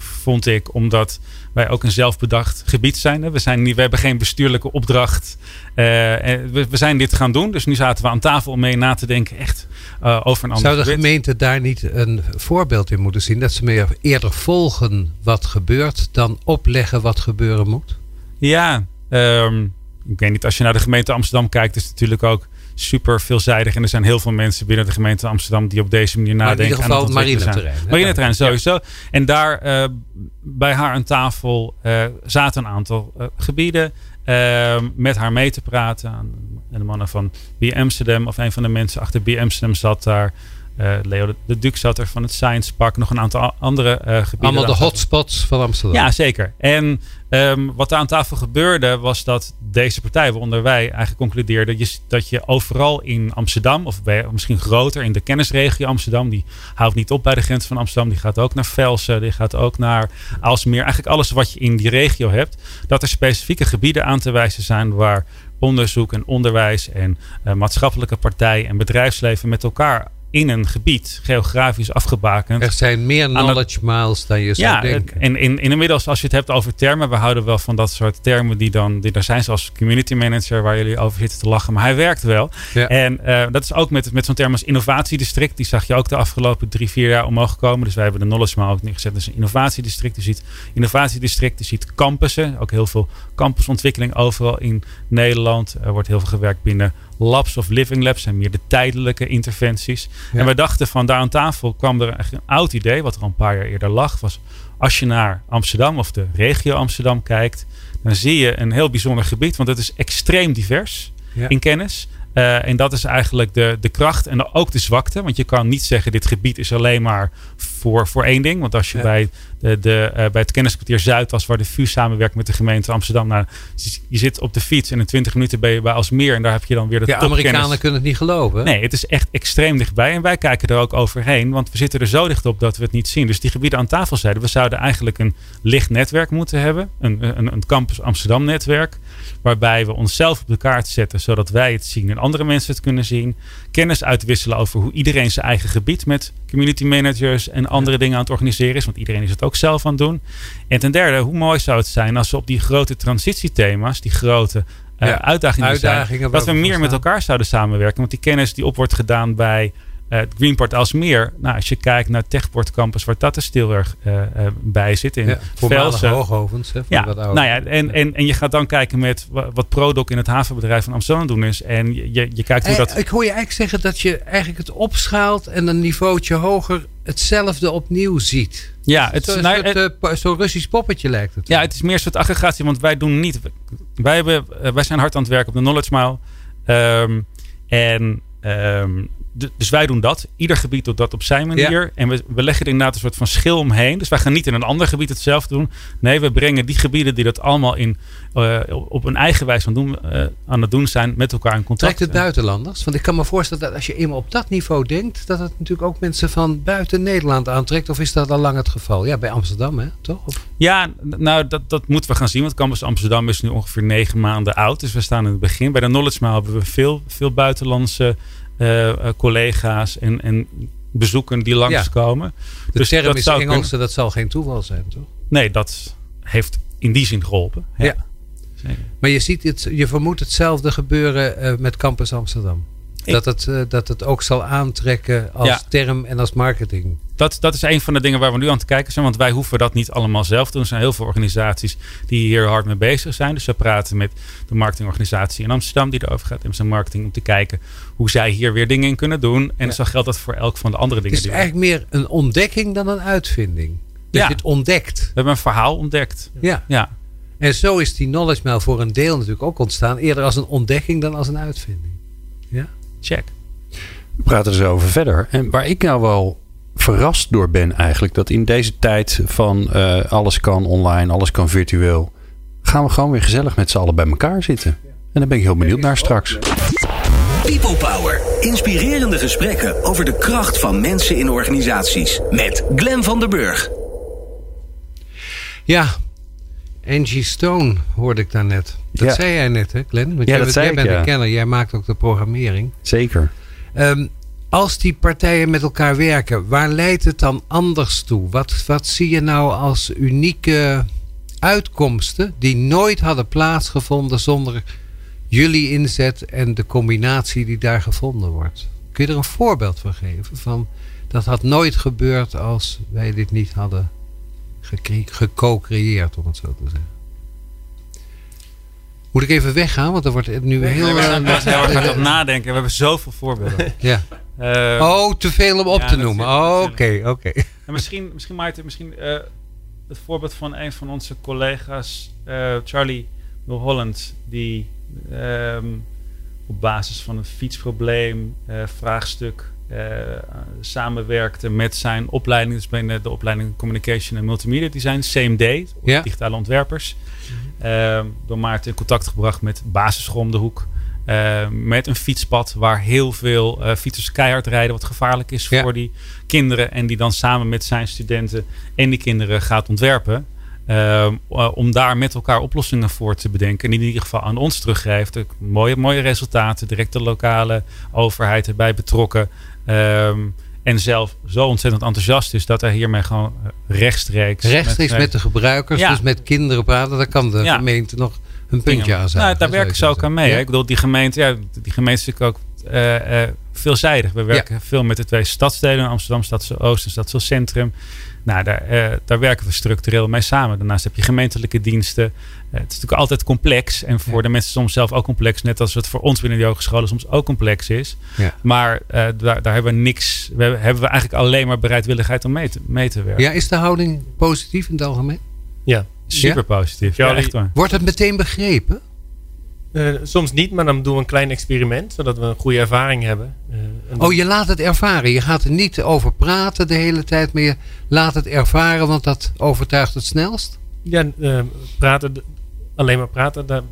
vond ik. Omdat wij ook een zelfbedacht gebied zijn. We, zijn niet, we hebben geen bestuurlijke opdracht. Uh, we, we, zijn dit gaan doen. Dus nu zaten we aan tafel om mee na te denken. Echt uh, over een ander Zou de gemeente daar niet een voorbeeld in moeten zien? Dat ze meer eerder volgen wat gebeurt dan opleggen wat gebeuren moet? Ja, um, ik weet niet. Als je naar de gemeente Amsterdam kijkt, is het natuurlijk ook super veelzijdig. En er zijn heel veel mensen binnen de gemeente Amsterdam die op deze manier nadenken. Maar in ieder geval marineterrein. Marineterrein sowieso. En daar uh, bij haar aan tafel uh, zaten een aantal uh, gebieden. met haar mee te praten. En de mannen van B Amsterdam, of een van de mensen achter B Amsterdam zat daar. Uh, Leo de, de Duc zat er van het Science Park. Nog een aantal andere uh, gebieden. Allemaal de hotspots van Amsterdam. Ja, zeker. En um, wat er aan tafel gebeurde was dat deze partij, waaronder wij, eigenlijk concludeerden dat je overal in Amsterdam, of bij, misschien groter in de kennisregio Amsterdam, die houdt niet op bij de grens van Amsterdam, die gaat ook naar Velsen, die gaat ook naar Alsmeer. Eigenlijk alles wat je in die regio hebt, dat er specifieke gebieden aan te wijzen zijn waar onderzoek en onderwijs en uh, maatschappelijke partijen en bedrijfsleven met elkaar in een gebied geografisch afgebakend. Er zijn meer knowledge miles dan je zou ja, denken. En in, in inmiddels, als je het hebt over termen, we houden wel van dat soort termen die dan, die er zijn, zoals community manager, waar jullie over zitten te lachen, maar hij werkt wel. Ja. En uh, dat is ook met, met zo'n term als innovatiedistrict, die zag je ook de afgelopen drie, vier jaar omhoog komen. Dus wij hebben de knowledge mile ook neergezet. Dus een innovatiedistrict. Je ziet innovatiedistrict, je ziet campussen, ook heel veel campusontwikkeling overal in Nederland. Er wordt heel veel gewerkt binnen labs of living labs zijn meer de tijdelijke interventies. En we dachten van daar aan tafel kwam er echt een oud idee, wat er al een paar jaar eerder lag, was als je naar Amsterdam of de regio Amsterdam kijkt, dan zie je een heel bijzonder gebied, want het is extreem divers in kennis. Uh, en dat is eigenlijk de, de kracht en ook de zwakte. Want je kan niet zeggen, dit gebied is alleen maar voor, voor één ding. Want als je bij, de, de, uh, bij het kenniskwartier Zuid was, waar de VU samenwerkt met de gemeente Amsterdam. Nou, je zit op de fiets en in 20 minuten ben je bij Alsmeer. En daar heb je dan weer de ja, Amerikanen kunnen het niet geloven. Nee, het is echt extreem dichtbij. En wij kijken er ook overheen. Want we zitten er zo dicht op dat we het niet zien. Dus die gebieden aan tafel zeiden, we zouden eigenlijk een licht netwerk moeten hebben. Een, een, een Campus Amsterdam netwerk. Waarbij we onszelf op de kaart zetten, zodat wij het zien en andere mensen het kunnen zien. Kennis uitwisselen over hoe iedereen zijn eigen gebied met community managers en andere dingen aan het organiseren is. Want iedereen is het ook zelf aan het doen. En ten derde, hoe mooi zou het zijn als we op die grote transitiethema's, die grote uh, uitdagingen, uitdagingen zijn, dat we meer met elkaar zouden samenwerken. Want die kennis die op wordt gedaan bij Uh, het Greenport Alsmeer, nou, als je kijkt naar Techport Campus, waar dat er stil erg uh, uh, bij zit. In ja, Velsen. hoogovens. Hè, ja, nou ja, en, en, en je gaat dan kijken met wat Prodoc in het havenbedrijf van Amsterdam doen is. En je, je, kijkt hoe dat... Ik hoor je eigenlijk zeggen dat je eigenlijk het opschaalt en een niveautje hoger hetzelfde opnieuw ziet. Ja, het, zo'n nou, zo Russisch poppetje lijkt het. Ja, het is meer een soort aggregatie, want wij doen niet... Wij, hebben, wij zijn hard aan het werken op de Knowledge Mile. Um, en um, dus wij doen dat. Ieder gebied doet dat op zijn manier. En we, we leggen er inderdaad een soort van schil omheen. Dus wij gaan niet in een ander gebied hetzelfde doen. Nee, we brengen die gebieden die dat allemaal in, uh, op een eigen wijze aan, doen, uh, aan het doen zijn, met elkaar in contact. Trekt het buitenlanders? Want ik kan me voorstellen dat als je eenmaal op dat niveau denkt, dat het natuurlijk ook mensen van buiten Nederland aantrekt. Of is dat al lang het geval? Ja, bij Amsterdam, hè? toch? Of? Ja, nou, dat, dat moeten we gaan zien. Want Campus Amsterdam is nu ongeveer negen maanden oud. Dus we staan in het begin. Bij de Knowledge Mile hebben we veel, veel buitenlandse uh, collega's en, en bezoeken die langskomen. Ja. De dus term dat is Engels, dat zal geen toeval zijn, toch? Nee, dat heeft in die zin geholpen. Ja. ja. Maar je, ziet het, je vermoedt hetzelfde gebeuren uh, met Campus Amsterdam. Dat het, uh, dat het ook zal aantrekken als ja. term en als marketing. Dat, dat is een van de dingen waar we nu aan het kijken zijn. Want wij hoeven dat niet allemaal zelf te doen. Er zijn heel veel organisaties die hier hard mee bezig zijn. Dus we praten met de marketingorganisatie in Amsterdam die erover gaat. Zijn marketing om te kijken hoe zij hier weer dingen in kunnen doen. En ja. zo geldt dat voor elk van de andere dingen. Het is eigenlijk meer een ontdekking dan een uitvinding. Dat ja. je het ontdekt. We hebben een verhaal ontdekt. Ja. ja. En zo is die knowledge mail voor een deel natuurlijk ook ontstaan. Eerder als een ontdekking dan als een uitvinding. Check. We praten er zo over verder. En waar ik nou wel verrast door ben eigenlijk... dat in deze tijd van uh, alles kan online, alles kan virtueel... gaan we gewoon weer gezellig met z'n allen bij elkaar zitten. En daar ben ik heel benieuwd naar straks. People Power. Inspirerende gesprekken over de kracht van mensen in organisaties. Met Glen van der Burg. Ja, Angie Stone hoorde ik daarnet. Dat Ja. zei jij net, hè, Glenn? Want Ja, jij, dat bent- zei jij ik, bent ja. een kenner, jij maakt ook de programmering. Zeker. Ehm, als die partijen met elkaar werken, waar leidt het dan anders toe? Wat, wat zie je nou als unieke uitkomsten die nooit hadden plaatsgevonden zonder jullie inzet en de combinatie die daar gevonden wordt? Kun je er een voorbeeld van geven? Van, dat had nooit gebeurd als wij dit niet hadden geco-creëerd, om het zo te zeggen. Moet ik even weggaan, want er wordt nu heel... Nee, we eh, erg hard aan het nadenken. We hebben zoveel voorbeelden. ja. Eh, Oh, te veel om op ja, te noemen. Oké, oké. En misschien, misschien Maarten, misschien eh, het voorbeeld van een van onze collega's, eh, Charlie Holland, die ehm, op basis van een fietsprobleem, eh, vraagstuk, eh, samenwerkte met zijn opleiding, dus binnen de opleiding Communication en Multimedia Design, CMD, Ja. digitale ontwerpers. Ehm, door Maarten in contact gebracht met basisschool om de hoek. eh, met een fietspad waar heel veel eh, fietsers keihard rijden, wat gevaarlijk is Ja. voor die kinderen. En die dan samen met zijn studenten en die kinderen gaat ontwerpen. Ehm, eh, om daar met elkaar oplossingen voor te bedenken. En in ieder geval aan ons teruggeeft. Mooie, mooie resultaten. Direct de lokale overheid erbij betrokken. Ehm, en zelf zo ontzettend enthousiast is dat hij hiermee gewoon rechtstreeks. Rechtstreeks met, de gebruikers, Ja. dus met kinderen praten. Daar kan de Ja. gemeente nog een puntje aan zijn. Nou, daar werken ze ook aan mee. Ja. Ik bedoel, die gemeente, ja, die gemeente is natuurlijk ook eh, eh, veelzijdig. We werken veel met de twee stadsdelen, Amsterdam Stadse Oost en Stadse Centrum. Nou, daar, eh, daar werken we structureel mee samen. Daarnaast heb je gemeentelijke diensten. Eh, het is natuurlijk altijd complex. En voor Ja. de mensen soms zelf ook complex. Net als het voor ons binnen de hogescholen soms ook complex is. Ja. Maar eh, daar, daar hebben we niks. We hebben, hebben we eigenlijk alleen maar bereidwilligheid om mee te, mee te werken. Ja, is de houding positief in het algemeen? Ja. Super positief. Ja, echt waar. Wordt het meteen begrepen? Eh, soms niet, maar dan doen we een klein experiment, zodat we een goede ervaring hebben. Eh, Oh, je laat het ervaren. Je gaat er niet over praten de hele tijd, maar je laat het ervaren, want dat overtuigt het snelst. Ja, eh, praten, alleen maar praten, daar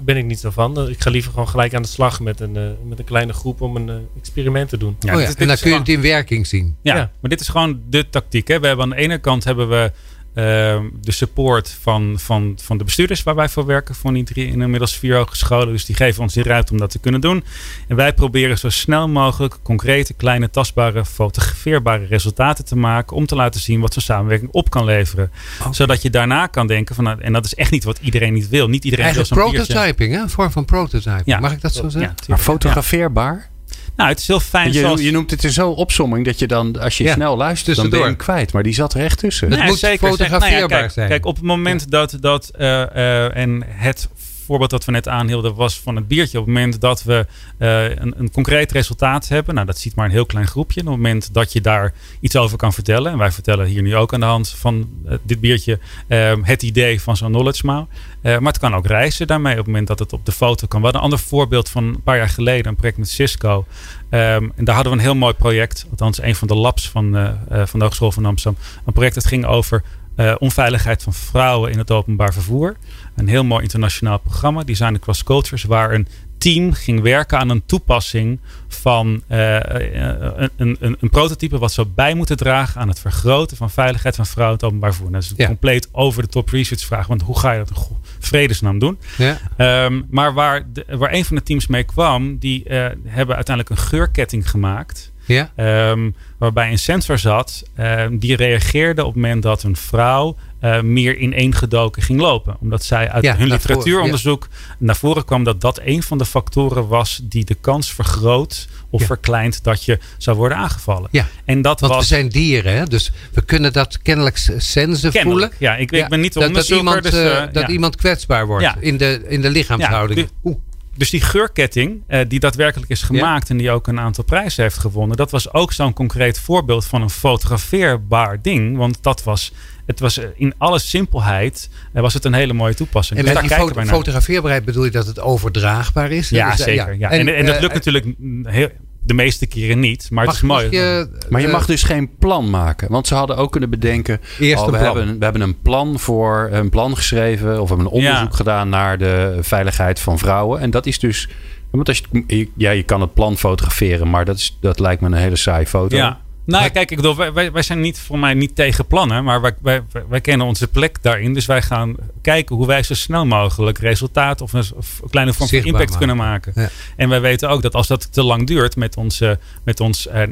ben ik niet zo van. Ik ga liever gewoon gelijk aan de slag met een, met een kleine groep om een experiment te doen. Ja, oh dit en dan kun je het in werking zien. Ja, Ja. maar dit is gewoon de tactiek. Hè. We hebben aan de ene kant hebben we de support van, van, van de bestuurders waar wij voor werken. Van die drie inmiddels vier hogescholen. Dus die geven ons die ruimte om dat te kunnen doen. En wij proberen zo snel mogelijk concrete, kleine, tastbare, fotografeerbare resultaten te maken. Om te laten zien wat zo'n samenwerking op kan leveren. Zodat je daarna kan denken van, nou, en dat is echt niet wat iedereen niet wil. Niet iedereen Eigenlijk wil prototyping, hè? een vorm van prototyping. Ja. Mag ik dat zo Ja, zeggen? tuurlijk. Maar fotografeerbaar? Nou, het is heel fijn. Je, zoals... je noemt het in zo opsomming dat je dan, als je Ja, snel luistert, dan ben je hem kwijt. Maar die zat er echt tussen. Het moet fotografeerbaar Nou ja, kijk, zijn. Kijk, op het moment dat, dat eh, eh, en het voorbeeld dat we net aanhielden was van het biertje. Op het moment dat we eh, een, een concreet resultaat hebben, nou dat ziet maar een heel klein groepje. Op het moment dat je daar iets over kan vertellen, en wij vertellen hier nu ook aan de hand van eh, dit biertje eh, het idee van zo'n knowledge mouw. Eh, maar het kan ook reizen daarmee op het moment dat het op de foto kan. We hadden een ander voorbeeld van een paar jaar geleden, een project met Cisco. Ehm, en daar hadden we een heel mooi project, althans een van de labs van, van de Hogeschool van Amsterdam. Een project dat ging over eh, onveiligheid van vrouwen in het openbaar vervoer. Een heel mooi internationaal programma, Design Across Cultures, waar een team ging werken aan een toepassing van eh, een, een, een, een prototype wat zou bij moeten dragen aan het vergroten van veiligheid van vrouwen in het openbaar vervoer. Dat is een Ja. compleet over de top research vraag, want hoe ga je dat in vredesnaam doen? Ja. Ehm, maar waar, de, waar een van de teams mee kwam, die eh, hebben uiteindelijk een geurketting gemaakt. Ja. Ehm, waarbij een sensor zat ehm, die reageerde op het moment dat een vrouw eh, meer ineengedoken ging lopen. Omdat zij uit Ja, hun naar literatuuronderzoek naar voren kwam dat dat een van de factoren was die de kans vergroot of Ja. verkleint dat je zou worden aangevallen. Ja, En dat Want was we zijn dieren, hè? dus we kunnen dat kennelijk sensen voelen. Ja, ik, ik ben niet de dat, dat onderzoeker. iemand, dus, eh, eh, dat iemand kwetsbaar wordt in, de, in de lichaamshouding. Dus die geurketting, eh, die daadwerkelijk is gemaakt en die ook een aantal prijzen heeft gewonnen, dat was ook zo'n concreet voorbeeld van een fotografeerbaar ding. Want dat was, het was eh, in alle simpelheid, eh, was het een hele mooie toepassing. En Dus met daar die kijken foto fotografeerbaarheid bedoel je dat het overdraagbaar is? Ja, Dus, zeker. Ja. En, en, dat eh, lukt natuurlijk mm, heel, de meeste keren niet, maar het mag, is mooi. mag je, Maar je eh, mag dus geen plan maken. Want ze hadden ook kunnen bedenken. Eerst oh, we, plan. Hebben, we hebben een plan voor een plan geschreven. Of we hebben een onderzoek Ja. gedaan naar de veiligheid van vrouwen. En dat is dus. Want als je, ja, je kan het plan fotograferen, maar dat, is, dat lijkt me een hele saaie foto. Ja. Nou, kijk, ik bedoel, wij, wij, zijn niet voor mij niet tegen plannen, maar wij, wij, wij- kennen onze plek daarin. Dus wij gaan kijken hoe wij zo snel mogelijk resultaat of een, of een kleine vorm van impact maken. kunnen maken. Ja. En wij weten ook dat als dat te lang duurt met ons, eh, met ons eh,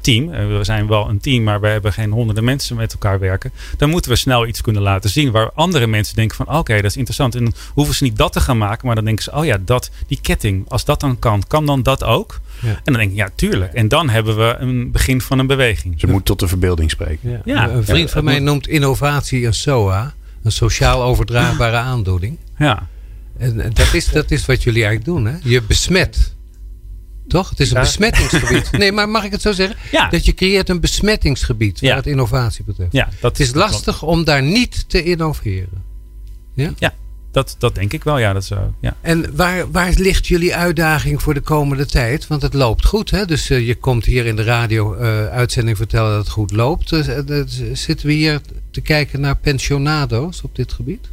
team, eh, we zijn wel een team, maar we hebben geen honderden mensen met elkaar werken, dan moeten we snel iets kunnen laten zien waar andere mensen denken van oké, dat is interessant. En dan hoeven ze niet dat te gaan maken, maar dan denken ze, oh ja, dat, die ketting, als dat dan kan, kan dan dat ook? Ja. En dan denk ik, ja, tuurlijk. En dan hebben we een begin van een beweging. Ze moet tot de verbeelding spreken. Ja. Ja. Een vriend Ja, van mij noemt innovatie een SOA. Een sociaal overdraagbare aandoening. Ja. En eh, dat is, dat is wat jullie eigenlijk doen. Hè? Je besmet. Toch? Het is een Ja. besmettingsgebied. Nee, maar mag ik het zo zeggen? Ja. Dat je creëert een besmettingsgebied Ja. wat het innovatie betreft. Ja, dat Het is lastig om daar niet te innoveren. Dat, dat denk ik wel, ja. Dat is, zo, ja. En waar, waar ligt jullie uitdaging voor de komende tijd? Want het loopt goed. Hè? Dus eh, je komt hier in de radio-uitzending vertellen dat het goed loopt. Dus, eh, dat- zitten we hier te kijken naar pensionado's op dit gebied?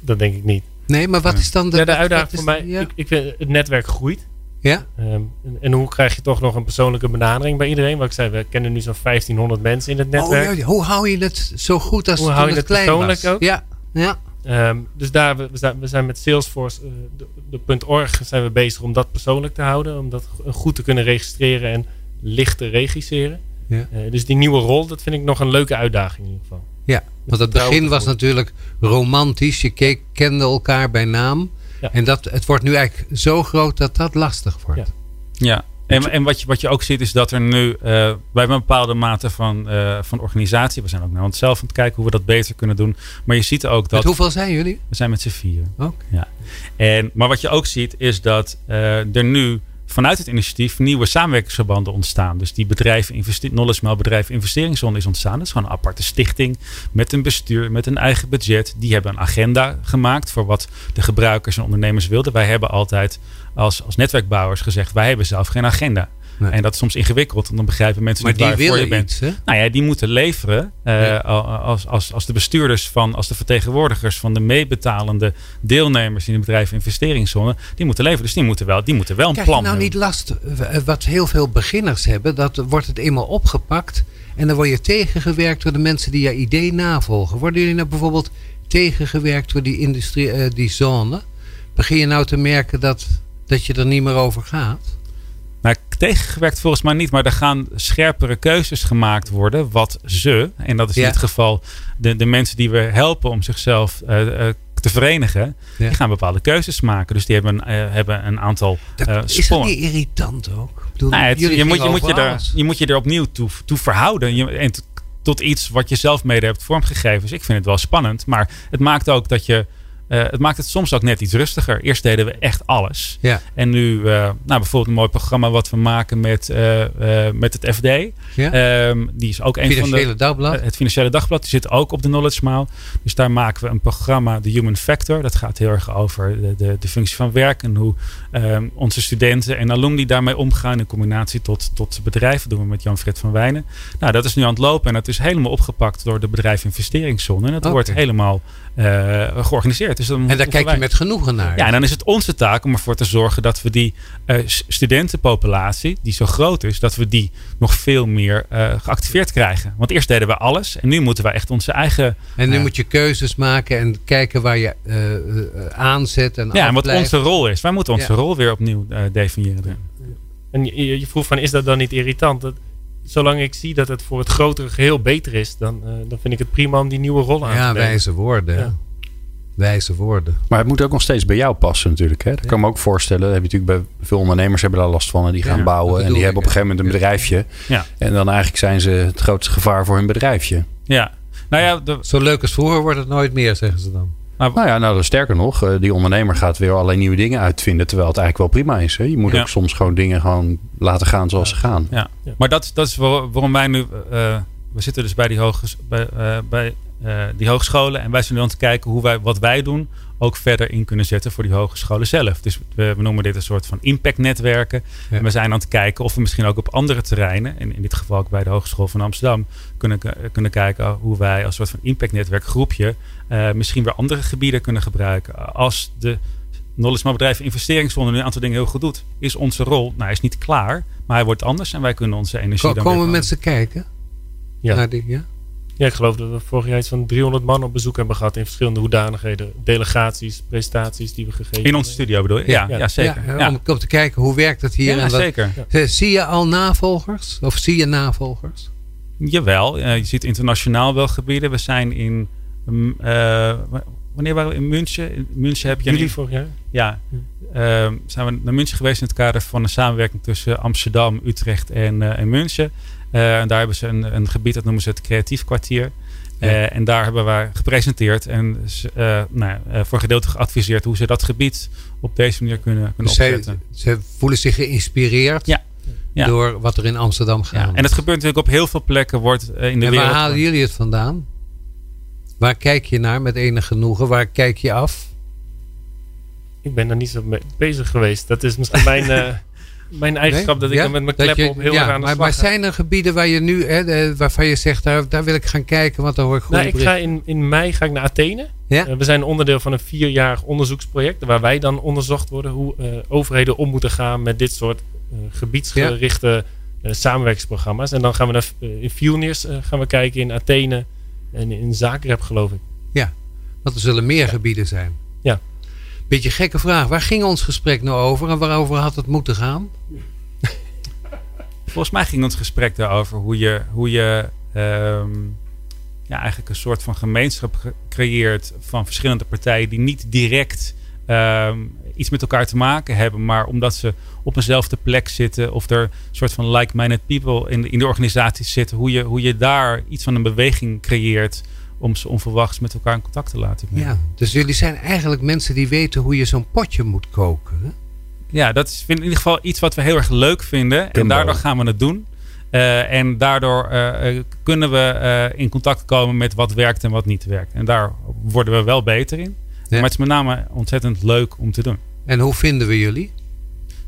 Dat denk ik niet. Nee, maar wat is dan de, ja, de uitdaging wat voor is- mij, Ja? ik, ik vind het netwerk groeit. ja? Ehm, en, en hoe krijg je toch nog een persoonlijke benadering bij iedereen? Wat ik zei, we kennen nu zo'n 1500 mensen in het netwerk. Oh, ja, hoe hou je het zo goed als Hoe toen hou je het het klein persoonlijk was? ook? Ja, ja. Ehm, dus daar, we, we zijn, we zijn met Salesforce, eh, de, de .org, zijn we bezig om dat persoonlijk te houden. Om dat goed te kunnen registreren en licht te regisseren. Ja. Eh, dus die nieuwe rol, dat vind ik nog een leuke uitdaging in ieder geval. Ja, want het begin was natuurlijk romantisch. Je keek, kende elkaar bij naam. Ja. En dat, het wordt nu eigenlijk zo groot dat dat lastig wordt. Ja. Ja, en, en wat, je, wat je ook ziet is dat er nu, eh wij hebben een bepaalde mate van, eh, van organisatie. We zijn ook naar onszelf aan het kijken hoe we dat beter kunnen doen. Maar je ziet ook dat... Met hoeveel zijn jullie? We zijn met z'n vieren. Oké. Ja. En, maar wat je ook ziet is dat eh, er nu vanuit het initiatief nieuwe samenwerkingsverbanden ontstaan. Dus die investe- Knowledge Mail bedrijf Investeringszone is ontstaan. Dat is gewoon een aparte stichting met een bestuur, met een eigen budget. Die hebben een agenda gemaakt voor wat de gebruikers en ondernemers wilden. Wij hebben altijd als, als netwerkbouwers gezegd, wij hebben zelf geen agenda. Nee. En dat is soms ingewikkeld, want dan begrijpen mensen Maar niet waarvoor je bent. hè? Nou ja, die moeten leveren eh, Ja. als, als, als de bestuurders van, als de vertegenwoordigers van de meebetalende deelnemers in de bedrijf investeringszone, die moeten leveren. Dus die moeten wel, die moeten wel een Krijg je plan nou hebben. niet last, eh, wat heel veel beginners hebben, dat wordt het eenmaal opgepakt en dan word je tegengewerkt door de mensen die je idee navolgen. Worden jullie nou bijvoorbeeld tegengewerkt door die industrie, eh, die zone? Begin je nou te merken dat, dat je er niet meer over gaat? Tegengewerkt volgens mij niet, maar er gaan scherpere keuzes gemaakt worden. Wat ze, en dat is Ja. in dit geval de, de mensen die we helpen om zichzelf eh, eh, te verenigen. Die gaan bepaalde keuzes maken. Dus die hebben, hebben een aantal dat Is dat niet irritant ook? Bedoel, nou, je, moet, je, moet je, er, je moet je er opnieuw toe, toe verhouden. Je, en tot iets wat je zelf mede hebt vormgegeven. Dus ik vind het wel spannend. Maar het maakt ook dat je uh, het maakt het soms ook net iets rustiger. Eerst deden we echt alles. Ja. En nu, uh, nou, bijvoorbeeld een mooi programma wat we maken met, uh, met het FD. Ja. Um, die is ook een van de. Dagblad. het Financiële Dagblad. Die zit ook op de Knowledge Mile. Dus daar maken we een programma, de Human Factor. Dat gaat heel erg over de, de, de functie van werk. En hoe um, onze studenten en alumni daarmee omgaan. In combinatie tot, tot bedrijven. Doen we met Jan-Fred van Wijnen. Nou, dat is nu aan het lopen. En dat is helemaal opgepakt door de bedrijf Investeringszone. En dat okay. wordt helemaal georganiseerd. Dus en daar kijk je met genoegen naar. Ja, en dan is het onze taak om ervoor te zorgen dat we die uh, studentenpopulatie, die zo groot is, dat we die nog veel meer uh, geactiveerd krijgen. Want eerst deden we alles en nu moeten we echt onze eigen. En nu uh, moet je keuzes maken en kijken waar je aanzet en Ja, en wat onze rol is. Wij moeten onze ja. rol weer opnieuw definiëren. En je, je, vroeg van, is dat dan niet irritant? Dat, zolang ik zie dat het voor het grotere geheel beter is, dan, dan vind ik het prima om die nieuwe rol aan ja, te nemen. Ja, wijze woorden. Ja wijze woorden. Maar het moet ook nog steeds bij jou passen natuurlijk. Hè? Dat kan ik me ook voorstellen. Dat heb je natuurlijk bij veel ondernemers hebben daar last van. En die gaan ja, bouwen. En die hebben op een gegeven moment een bedrijfje. Ja. En dan eigenlijk zijn ze het grootste gevaar voor hun bedrijfje. Ja. Nou ja, de... Zo leuk als vroeger wordt het nooit meer, zeggen ze dan. Nou, nou ja, nou, sterker nog, die ondernemer gaat weer allerlei nieuwe dingen uitvinden. Terwijl het eigenlijk wel prima is. Hè? Je moet ja. ook soms gewoon dingen gewoon laten gaan zoals ze gaan. Ja. Maar dat, dat is waarom wij nu... Uh, we zitten dus bij die, hoges, bij, uh, bij uh, die hogescholen. En wij zijn nu aan het kijken hoe wij wat wij doen ook verder in kunnen zetten voor die hogescholen zelf. Dus we, we noemen dit een soort van impactnetwerken. Ja. En we zijn aan het kijken of we misschien ook op andere terreinen, en in dit geval ook bij de Hogeschool van Amsterdam, kunnen, kunnen kijken hoe wij als soort van impactnetwerkgroepje uh, misschien weer andere gebieden kunnen gebruiken. Als de Knowledge Bedrijven Investeringsfonds nu een aantal dingen heel goed doet, is onze rol, nou hij is niet klaar, maar hij wordt anders en wij kunnen onze energie Ko dan Komen mensen kijken? Ja. Naar die, ja? Ja, ik geloof dat we vorig jaar iets van 300 man op bezoek hebben gehad in verschillende hoedanigheden. Delegaties, presentaties die we gegeven In onze studio bedoel je? Ja, ja, ja zeker. Ja, om, te kijken hoe werkt het hier. Ja, en wat, zeker. Zie je al navolgers? Of zie je navolgers? Jawel, uh, je ziet internationaal wel gebieden. We zijn in... Um, uh, wanneer waren we in München? In München heb je... Jullie vorig jaar? Ja. Uh, zijn we naar München geweest in het kader van een samenwerking tussen Amsterdam, Utrecht en, en München. Uh, en daar hebben ze een, een, gebied, dat noemen ze het creatief kwartier. Ja. Uh, en daar hebben we gepresenteerd en uh, nou, voor gedeelte geadviseerd hoe ze dat gebied op deze manier kunnen, kunnen dus opzetten. Ze, ze, voelen zich geïnspireerd ja. Ja. door wat er in Amsterdam gaat. Ja. En dat gebeurt natuurlijk op heel veel plekken. Wordt in de en wereld. waar halen jullie het vandaan? Waar kijk je naar met enig genoegen? Waar kijk je af? Ik ben daar niet zo mee bezig geweest. Dat is misschien mijn mijn eigenschap nee? dat ik ja? dan met mijn klep je, op heel ja, erg aan de maar, slag maar zijn er gebieden waar je nu, hè, waarvan je zegt, daar, daar wil ik gaan kijken, want daar hoor ik goed nou, ik ga in, in mei ga ik naar Athene. Ja? Uh, we zijn onderdeel van een vierjarig onderzoeksproject waar wij dan onderzocht worden hoe uh, overheden om moeten gaan met dit soort uh, gebiedsgerichte samenwerkingsprogramma's. En dan gaan we naar, in Vilnius gaan we kijken in Athene en in Zagreb geloof ik. Ja, want er zullen meer gebieden zijn. Ja. Beetje gekke vraag. Waar ging ons gesprek nou over en waarover had het moeten gaan? Volgens mij ging ons gesprek daarover hoe je, hoe je um, ja, eigenlijk een soort van gemeenschap creëert van verschillende partijen die niet direct um, iets met elkaar te maken hebben, maar omdat ze op eenzelfde plek zitten of er een soort van like-minded people in de, in de organisaties zitten, hoe je, hoe je daar iets van een beweging creëert om ze onverwachts met elkaar in contact te laten brengen. Ja, dus jullie zijn eigenlijk mensen die weten hoe je zo'n potje moet koken. Hè? Ja, dat is in ieder geval iets wat we heel erg leuk vinden. En daardoor gaan we het doen. Uh, en daardoor uh, kunnen we uh, in contact komen met wat werkt en wat niet werkt. En daar worden we wel beter in. Ja. Maar het is met name ontzettend leuk om te doen. En hoe vinden we jullie?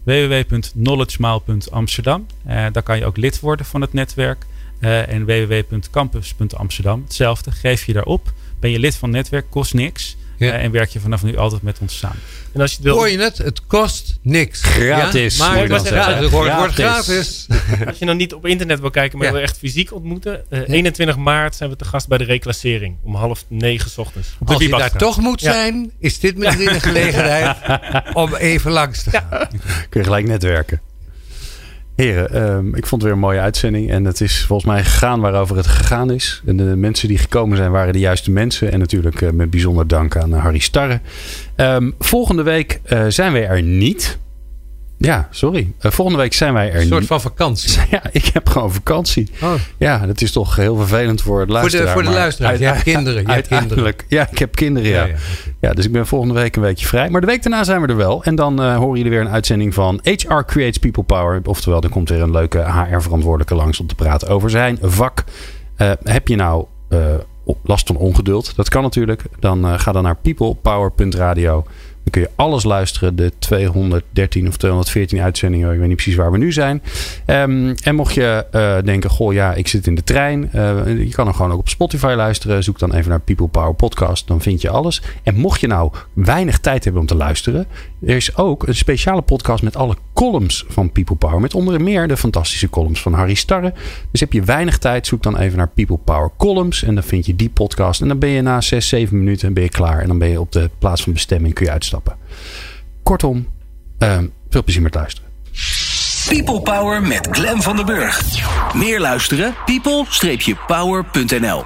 www.knowledgemile.amsterdam. daar kan je ook lid worden van het netwerk. Uh, en www.campus.amsterdam. Hetzelfde, geef je daarop. Ben je lid van het netwerk, kost niks. Ja. Uh, en werk je vanaf nu altijd met ons samen. En als je het wil... Hoor je het? Het kost niks. Gratis. Ja? Maar het gratis. wordt gratis. gratis. als je nou niet op internet wil kijken, maar ja. wil echt fysiek ontmoeten. Uh, 21 maart zijn we te gast bij de reclassering. Om half negen s ochtends. Als je daar toch moet zijn, is dit misschien een gelegenheid om even langs te gaan. Kun je gelijk netwerken. Heren, ehm, ik vond het weer een mooie uitzending. En het is volgens mij gegaan waarover het gegaan is. En de mensen die gekomen zijn waren de juiste mensen. En natuurlijk uh, met bijzonder dank aan Harry Starre. Ehm, volgende week uh, zijn we er niet. Ja, sorry. Uh, volgende week zijn wij er. Een soort van vakantie. Ja, ik heb gewoon vakantie. Oh. Ja, dat is toch heel vervelend voor het luisteraar. Voor de, voor de luisteraar. Je hebt kinderen. Je uiteindelijk. Kinderen. Ja, ik heb kinderen, ja. Ja, ja, ja, dus ik ben volgende week een weekje vrij. Maar de week daarna zijn we er wel. En dan uh, horen jullie weer een uitzending van HR Creates People Power. Oftewel, er komt weer een leuke HR-verantwoordelijke langs om te praten over zijn vak. Uh, heb je nou last van ongeduld? Dat kan natuurlijk. Dan ga dan naar peoplepower.radio. Kun je alles luisteren. De 213 of 214 uitzendingen. Ik weet niet precies waar we nu zijn. Um, en mocht je uh, denken, goh ja, ik zit in de trein. Uh, je kan hem gewoon ook op Spotify luisteren. Zoek dan even naar People Power Podcast. Dan vind je alles. En mocht je nou weinig tijd hebben om te luisteren. Er is ook een speciale podcast met alle columns van People Power. Met onder meer de fantastische columns van Harry Starre. Dus heb je weinig tijd, zoek dan even naar People Power Columns. En dan vind je die podcast. En dan ben je na 6, 7 minuten ben je klaar. En dan ben je op de plaats van bestemming kun je uitstappen. Kortom, uh, veel plezier met luisteren. People Power met Glen van der Burg. Meer luisteren? people-power.nl